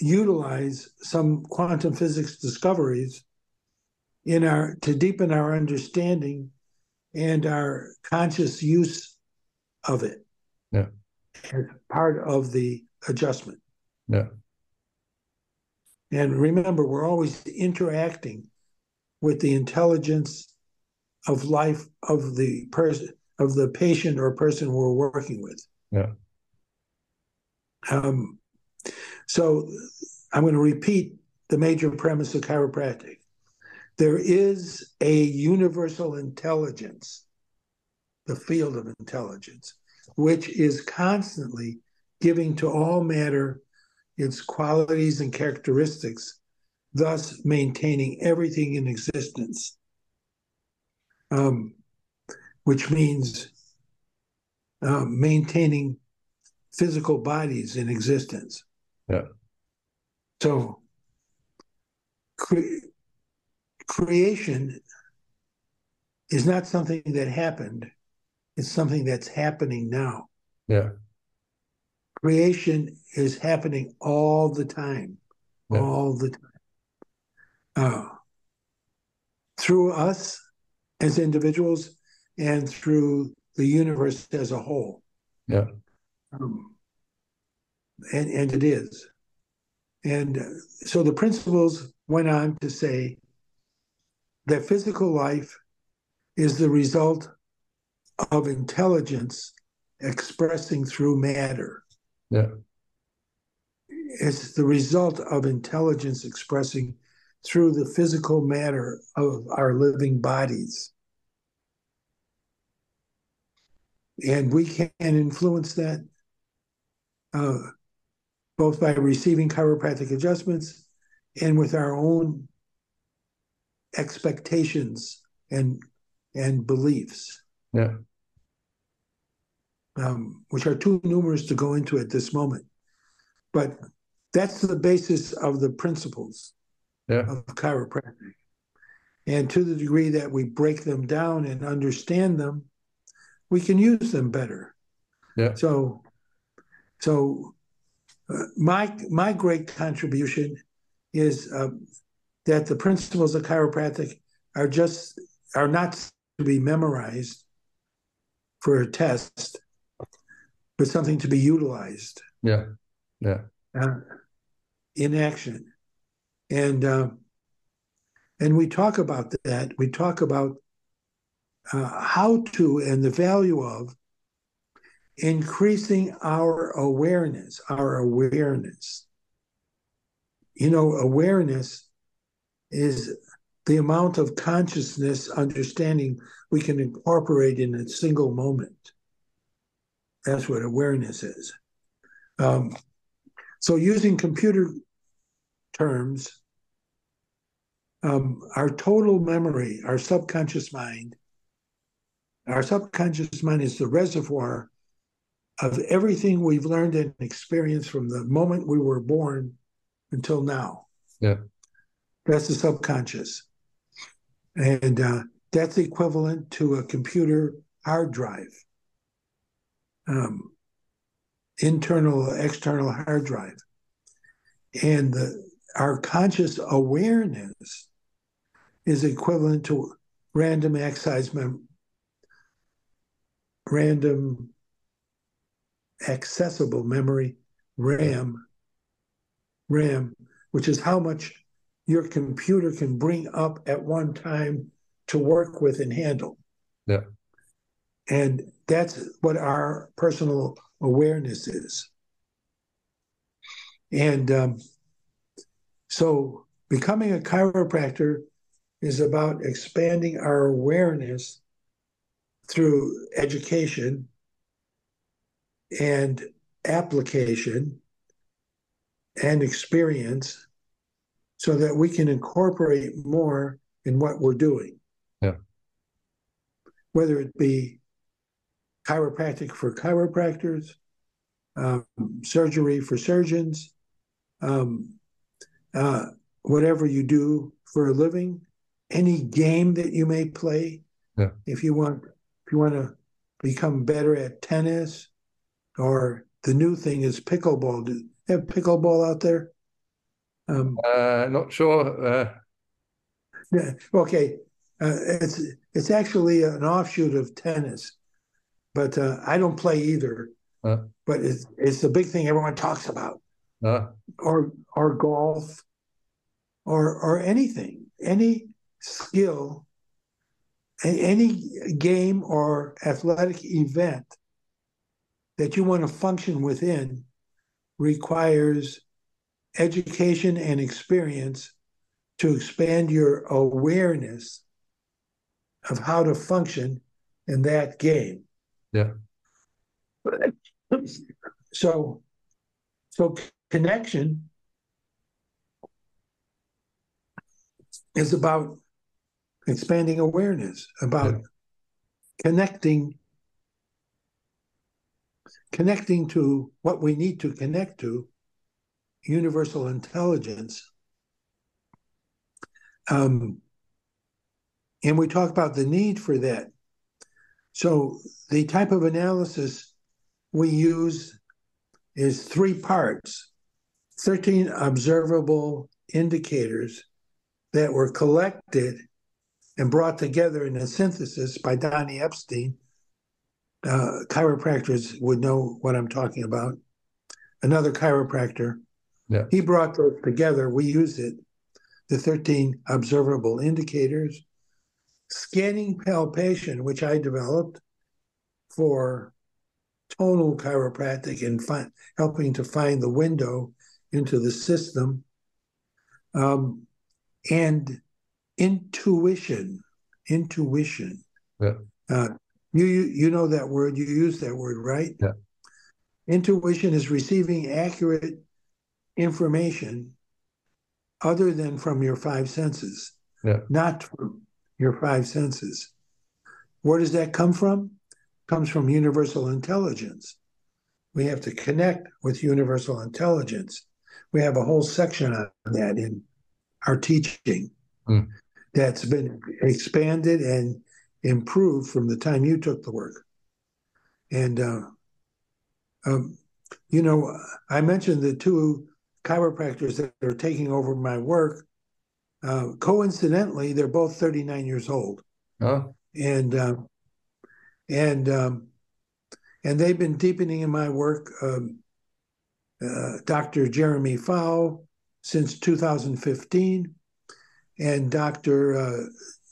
utilize some quantum physics discoveries in our to deepen our understanding and our conscious use of it. Yeah. As part of the adjustment. Yeah. And remember, we're always interacting with the intelligence of life of the person of the patient or person we're working with. Yeah. Um, so I'm going to repeat the major premise of chiropractic. There is a universal intelligence, the field of intelligence, which is constantly giving to all matter its qualities and characteristics, thus maintaining everything in existence. Um, which means uh, maintaining physical bodies in existence. Yeah. So cre- creation is not something that happened, it's something that's happening now. Yeah. Creation is happening all the time, yeah. all the time. Uh, through us as individuals and through the universe as a whole. Yeah. Um, and, and it is. And uh, so the principles went on to say that physical life is the result of intelligence expressing through matter. Yeah. It's the result of intelligence expressing through the physical matter of our living bodies. and we can influence that uh, both by receiving chiropractic adjustments and with our own expectations and and beliefs. Yeah. Um, which are too numerous to go into at this moment. But that's the basis of the principles yeah. of chiropractic. And to the degree that we break them down and understand them, we can use them better. Yeah. So, so my my great contribution is um, that the principles of chiropractic are just are not to be memorized for a test, but something to be utilized. Yeah, yeah. Uh, in action, and uh, and we talk about that. We talk about uh, how to and the value of increasing our awareness, our awareness. You know, awareness is the amount of consciousness, understanding we can incorporate in a single moment. That's what awareness is. Um, so, using computer terms, um, our total memory, our subconscious mind, our subconscious mind is the reservoir of everything we've learned and experienced from the moment we were born until now. Yeah. That's the subconscious. And uh, that's equivalent to a computer hard drive, um, internal, external hard drive. And the, our conscious awareness is equivalent to random access mem- random accessible memory, RAM, RAM, which is how much your computer can bring up at one time to work with and handle. Yeah. And that's what our personal awareness is. And um, so becoming a chiropractor is about expanding our awareness through education and application and experience so that we can incorporate more in what we're doing. Yeah. Whether it be chiropractic for chiropractors, um, surgery for surgeons, um, uh, whatever you do for a living, any game that you may play. Yeah. If you want, if you want to become better at tennis, or the new thing is pickleball. Do you have pickleball out there? Um, uh, not sure. Uh... Yeah. Okay. Uh, it's it's actually an offshoot of tennis, but uh, I don't play either. Uh. But it's it's a big thing everyone talks about. Uh. Or or golf, or or anything, any skill, any game or athletic event that you want to function within requires education and experience to expand your awareness of how to function in that game. Yeah. So, so connection is about expanding awareness, about yeah. connecting connecting to what we need to connect to, universal intelligence. Um, and we talk about the need for that. So the type of analysis we use is three parts 13 observable indicators that were collected and brought together in a synthesis by Donnie Epstein uh, chiropractors would know what I'm talking about. Another chiropractor, yeah. he brought those together. We used it, the 13 observable indicators, scanning palpation, which I developed for tonal chiropractic and fi- helping to find the window into the system, um, and intuition. Intuition. Yeah. Uh, you, you you know that word. You use that word, right? Yeah. Intuition is receiving accurate information other than from your five senses. Yeah. Not from your five senses. Where does that come from? It comes from universal intelligence. We have to connect with universal intelligence. We have a whole section on that in our teaching mm. that's been expanded and improved from the time you took the work. And uh, um, you know, I mentioned the two chiropractors that are taking over my work. Uh, coincidentally, they're both 39 years old. Oh. And uh, and um, and they've been deepening in my work. Um, uh, Dr. Jeremy Pfau since 2015, and Dr. Uh,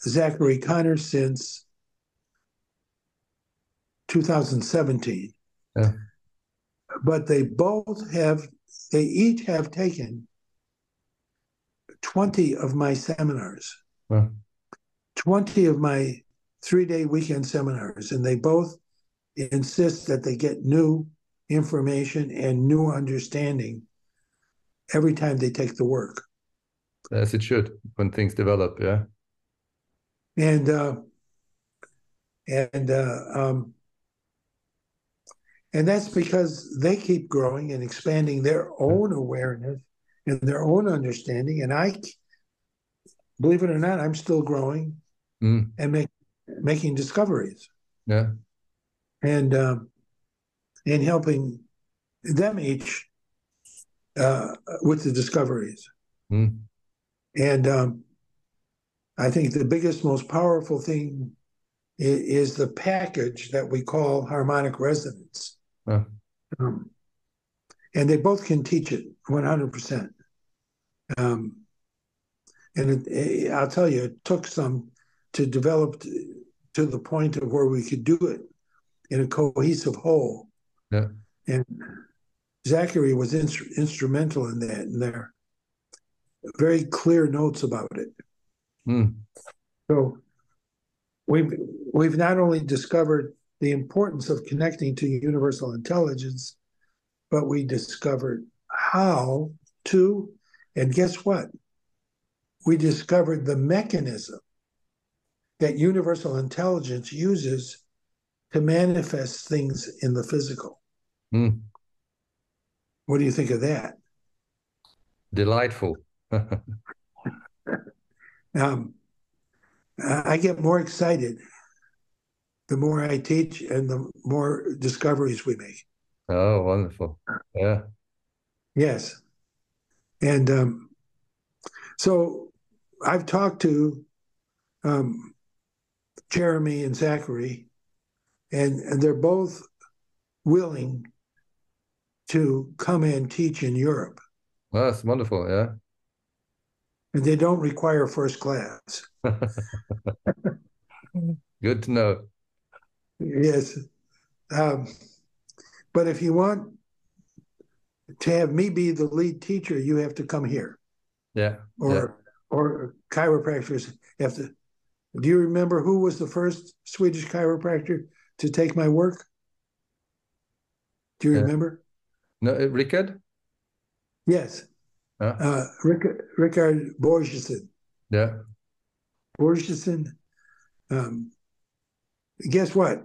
Zachary Connor since 2017. Yeah. But they both have, they each have taken 20 of my seminars, Wow. 20 of my three day weekend seminars, and they both insist that they get new information and new understanding every time they take the work. As it should when things develop. Yeah. And uh, and uh, um, and that's because they keep growing and expanding their own awareness and their own understanding. And I, believe it or not, I'm still growing Mm. and make, making discoveries Yeah. and um, and helping them each uh, with the discoveries. Mm. And um, I think the biggest, most powerful thing is, is the package that we call harmonic resonance. Yeah. Um, and they both can teach it 100%. Um, and it, it- I'll tell you, it took some to develop to, to the point of where we could do it in a cohesive whole. Yeah. And Zachary was instru- instrumental in that, and there very clear notes about it. Mm. So we've we've not only discovered the importance of connecting to universal intelligence, but we discovered how to, and guess what? We discovered the mechanism that universal intelligence uses to manifest things in the physical. Mm. What do you think of that? Delightful. Um, I I get more excited the more I teach and the more discoveries we make. Oh, wonderful. Yeah. Yes. And um, so I've talked to um, Jeremy and Zachary, and, and they're both willing to come and teach in Europe, Well, that's wonderful. Yeah. and they don't require first class. Good to know. Yes. Um, but if you want to have me be the lead teacher, you have to come here. Yeah. or or chiropractors have to. Do you remember who was the first Swedish chiropractor to take my work? Do you Yeah. remember? No, uh, Rickard? Yes, Huh? uh, Rick, Rickard Borgesen. Yeah. Borgesen. Um, guess what?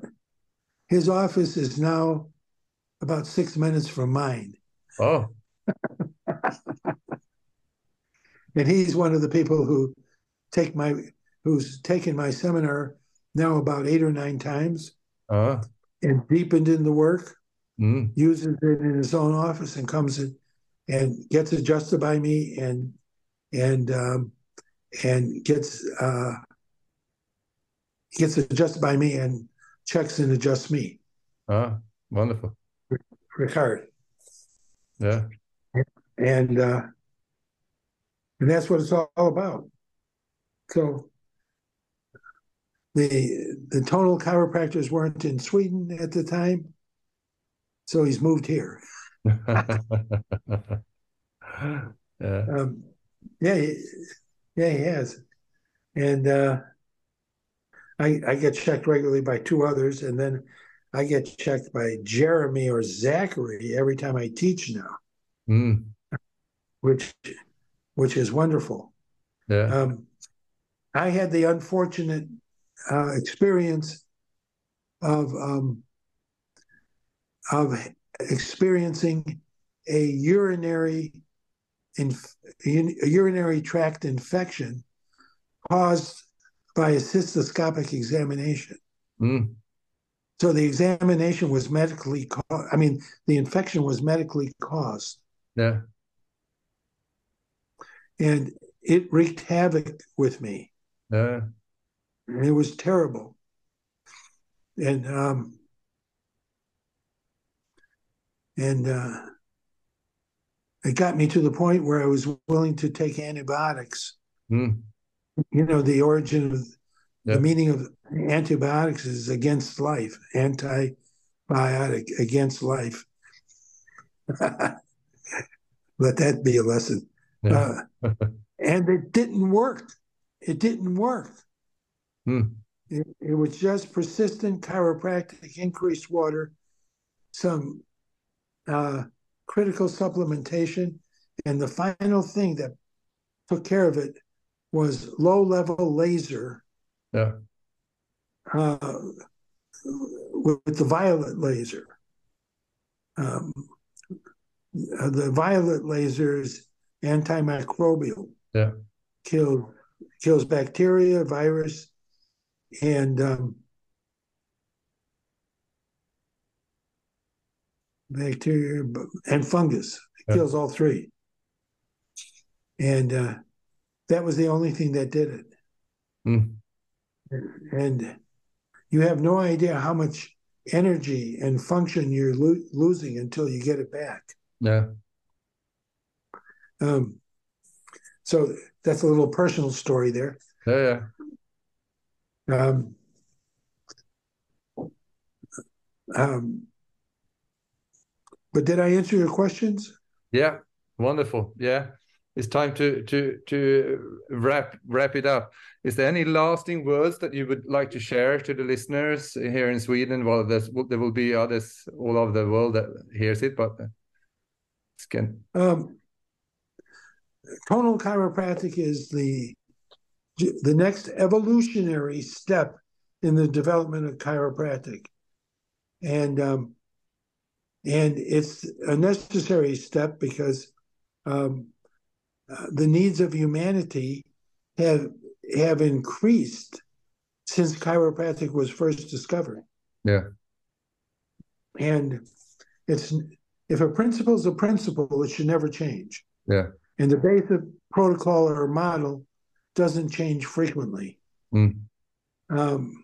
His office is now about six minutes from mine, Oh, and he's one of the people who take my who's taken my seminar now about eight or nine times uh, and deepened in the work. mm, uses it in his own office and comes in and gets adjusted by me and and um, and gets uh, gets adjusted by me and checks and adjusts me, uh, wonderful. Rickard, Yeah. and uh, and that's what it's all about. So the the tonal chiropractors weren't in Sweden at the time, so he's moved here. yeah. Um, yeah, he, yeah, he has, and uh, I I get checked regularly by two others, and then I get checked by Jeremy or Zachary every time I teach now, Mm, which which is wonderful. yeah. Um, I had the unfortunate uh, experience of um, of experiencing a urinary inf- a urinary tract infection caused by a cystoscopic examination. Mm, so the examination was medically caused. I mean, the infection was medically caused. Yeah. And it wreaked havoc with me. Yeah. It was terrible. And um and uh it got me to the point where I was willing to take antibiotics. Mm. You know, the origin of Yeah. the meaning of antibiotics is against life, antibiotic against life. Let that be a lesson. Yeah. Uh, and it didn't work. It didn't work. Mm. It, it was just persistent chiropractic, increased water, some uh, critical supplementation, and the final thing that took care of it was low level laser Yeah. uh, with, with the violet laser. Um, uh, the violet laser is antimicrobial. Yeah. Kill, kills bacteria, virus, and um, bacteria and fungus. It Yeah. kills all three. And uh, that was the only thing that did it. Mm. And you have no idea how much energy and function you're lo- losing until you get it back. Yeah. Um, so that's a little personal story there. Yeah. Yeah. Um, um, but did I answer your questions? Yeah, wonderful. Yeah, it's time to to to wrap wrap it up. Is there any lasting words that you would like to share to the listeners here in Sweden? Well, there will be others all over the world that hears it, but it's can Um, tonal chiropractic is the the next evolutionary step in the development of chiropractic, and um, and it's a necessary step because um, uh, the needs of humanity have have increased since chiropractic was first discovered. Yeah. And it's if a principle is a principle, it should never change. Yeah. And the basic protocol or model doesn't change frequently. Mm. Um,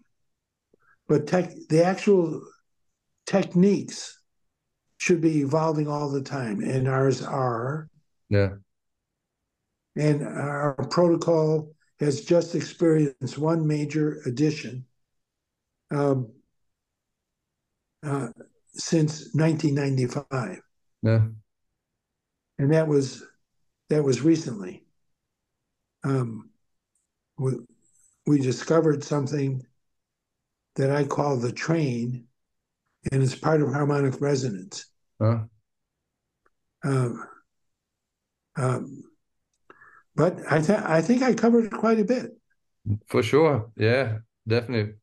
but tech, the actual techniques should be evolving all the time, and ours are. Yeah. And our protocol has just experienced one major addition um, uh, since 1995, Yeah. and that was that was recently. Um, we we discovered something that I call the train, and it's part of harmonic resonance. Huh? Um, um, but I think I think I covered quite a bit. For sure. Yeah, definitely.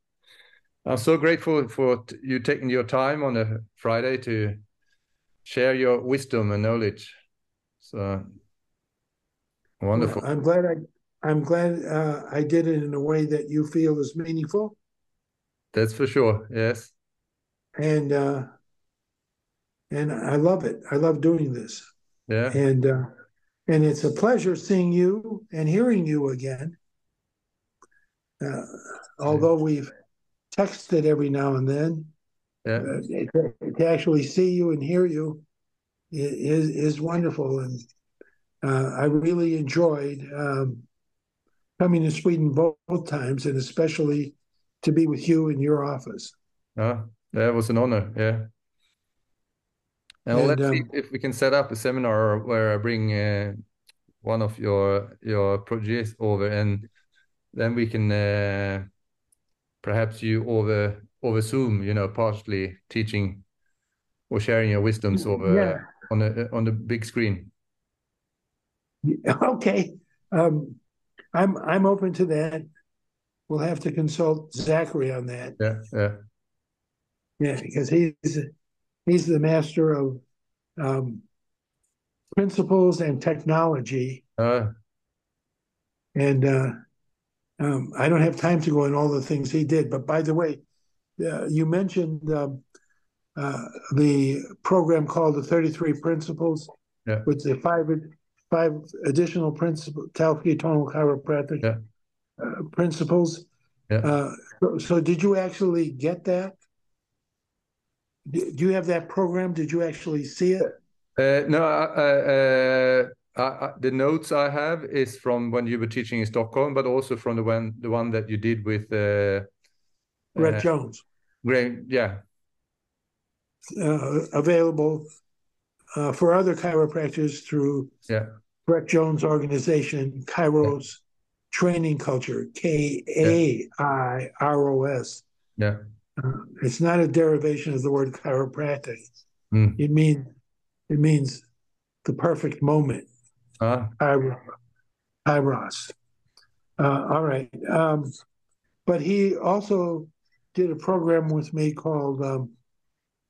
I'm so grateful for t- you taking your time on a Friday to share your wisdom and knowledge. So wonderful. I'm glad I I'm glad uh, I did it in a way that you feel is meaningful, That's for sure. Yes. and uh, and I love it. I love doing this, Yeah. and uh, and it's a pleasure seeing you and hearing you again. Uh, although we've texted every now and then, Yeah. uh, to, to actually see you and hear you is is wonderful, and uh, I really enjoyed um, coming to Sweden both, both times, and especially to be with you in your office. Yeah. That was an honor. Yeah. And And, let's see um, if we can set up a seminar where I bring uh, one of your your projects over, and then we can uh, perhaps you over over Zoom, you know, partially teaching or sharing your wisdoms over Yeah. on a on the big screen. Okay, um, I'm I'm open to that. We'll have to consult Zachary on that. Yeah, yeah, Yeah, because he's he's the master of um, principles and technology, uh, and uh, um, I don't have time to go in all the things he did. But by the way, uh, you mentioned um, uh, the program called the 33 Principles, Yeah. with the five five additional principle Talsky tonal chiropractic Yeah. uh, principles. Yeah. Uh, so, so did you actually get that? Do you have that program? Did you actually see it? Uh, no, I- I- uh, I- I- the notes I have is from when you were teaching in Stockholm, but also from the one the one that you did with uh, Brett uh, Jones, Graham. Yeah, uh, available uh, for other chiropractors through yeah, Brett Jones organization, Kairos Training Culture, K A I R O S. yeah. Uh, it's not a derivation of the word chiropractic. Mm. It means it means the perfect moment. Kairos. Kairos. Uh, all right. Um, but he also did a program with me called um,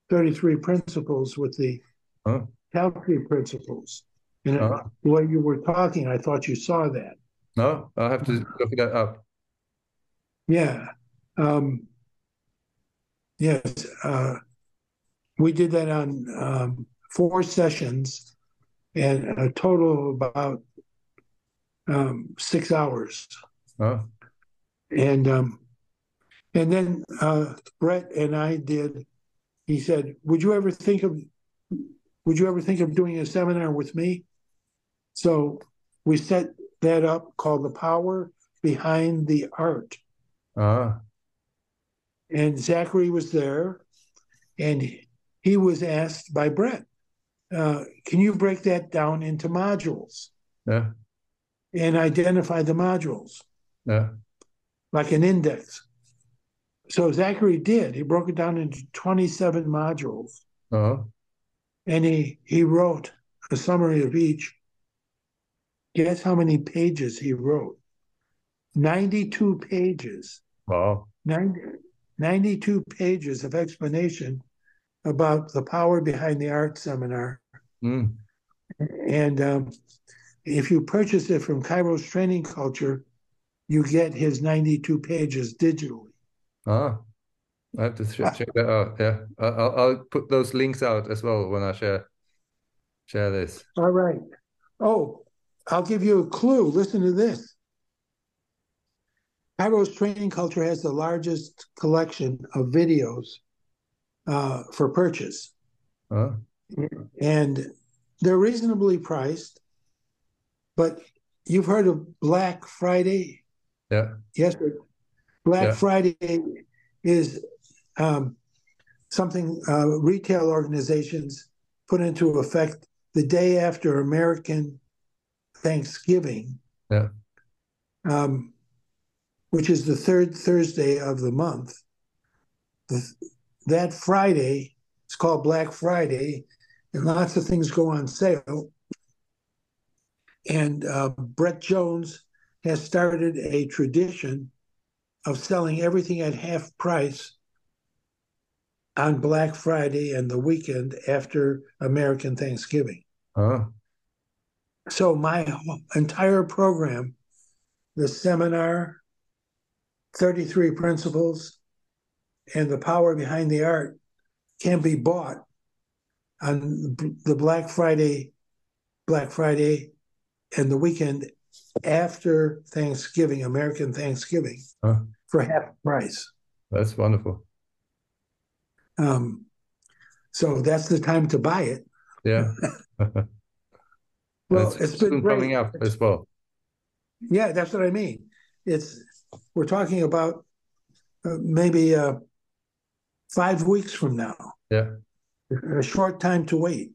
33 Principles with the Oh. Calgary Principles. And Oh. while you were talking, I thought you saw that. no, I'll have to look that up. Yeah. Um, yes. Uh, we did that on um, four sessions and a total of about um, six hours. Oh, And um, and then uh, Brett and I did. He said, "Would you ever think of Would you ever think of doing a seminar with me?" So we set that up called "The Power Behind the Art." ah, and Zachary was there, and he was asked by Brett, uh, "Can you break that down into modules yeah, and identify the modules yeah. like an index?" So Zachary did. He broke it down into twenty-seven modules, Oh, and he he wrote a summary of each. Guess how many pages he wrote? Ninety-two pages. wow. 90, 92 pages of explanation about the power behind the art seminar. Mm. And um, if you purchase it from Kairos Training Culture, you get his 92 pages digitally. Ah, I have to ch check that out. Yeah, I'll I'll put those links out as well when I share share this. All right. Oh, I'll give you a clue. Listen to this. Kairos Training Culture has the largest collection of videos uh, for purchase. Ah, and they're reasonably priced. But you've heard of Black Friday? yeah, Yes, Black Yeah. Friday is um, something uh, retail organizations put into effect the day after American Thanksgiving, Yeah. um, which is the third Thursday of the month. That Friday, it's called Black Friday, and lots of things go on sale. And uh, Brett Jones has started a tradition of selling everything at half price on Black Friday and the weekend after American Thanksgiving. ah, So my entire program, the seminar, 33 principles, and the power behind the art can be bought on the Black Friday, Black Friday, and the weekend after Thanksgiving, American Thanksgiving, ah. for half price. That's wonderful. Um, so that's the time to buy it. Yeah. Well, That's it's been coming up as well. Yeah, that's what I mean. It's we're talking about uh, maybe uh, five weeks from now. Yeah. a short time to wait,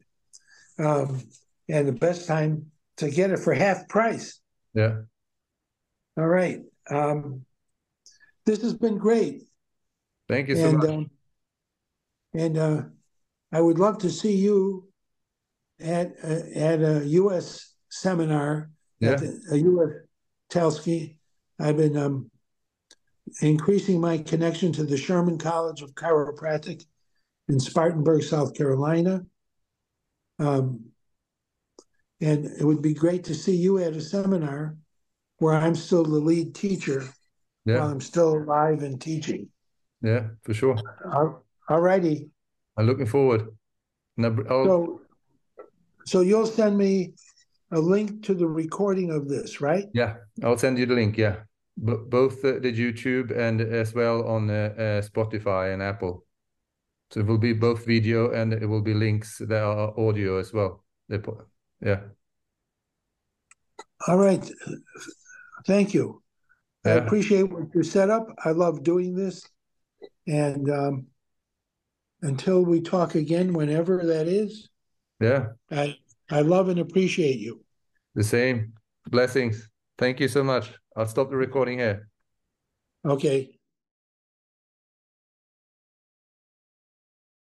um, and the best time to get it for half price. Yeah. All right, um, this has been great, Thank you so and much. um, and uh, I would love to see you at uh, at a U.S. seminar Yeah. at the, a U.S. Talsky. I've been um, increasing my connection to the Sherman College of Chiropractic in Spartanburg, South Carolina. Um, and it would be great to see you at a seminar where I'm still the lead teacher while I'm still alive and teaching. Yeah, for sure. All, all righty. I'm looking forward. So, so you'll send me a link to the recording of this, right? Yeah, I'll send you the link. Yeah, B both uh, the YouTube and as well on uh, uh, Spotify and Apple. So it will be both video and it will be links that are audio as well. Yeah. All right. Thank you. Yeah. I appreciate what you set up. I love doing this. And um, until we talk again, whenever that is, yeah, I, I love and appreciate you. The same. Blessings. Thank you so much. I'll stop the recording here. Okay.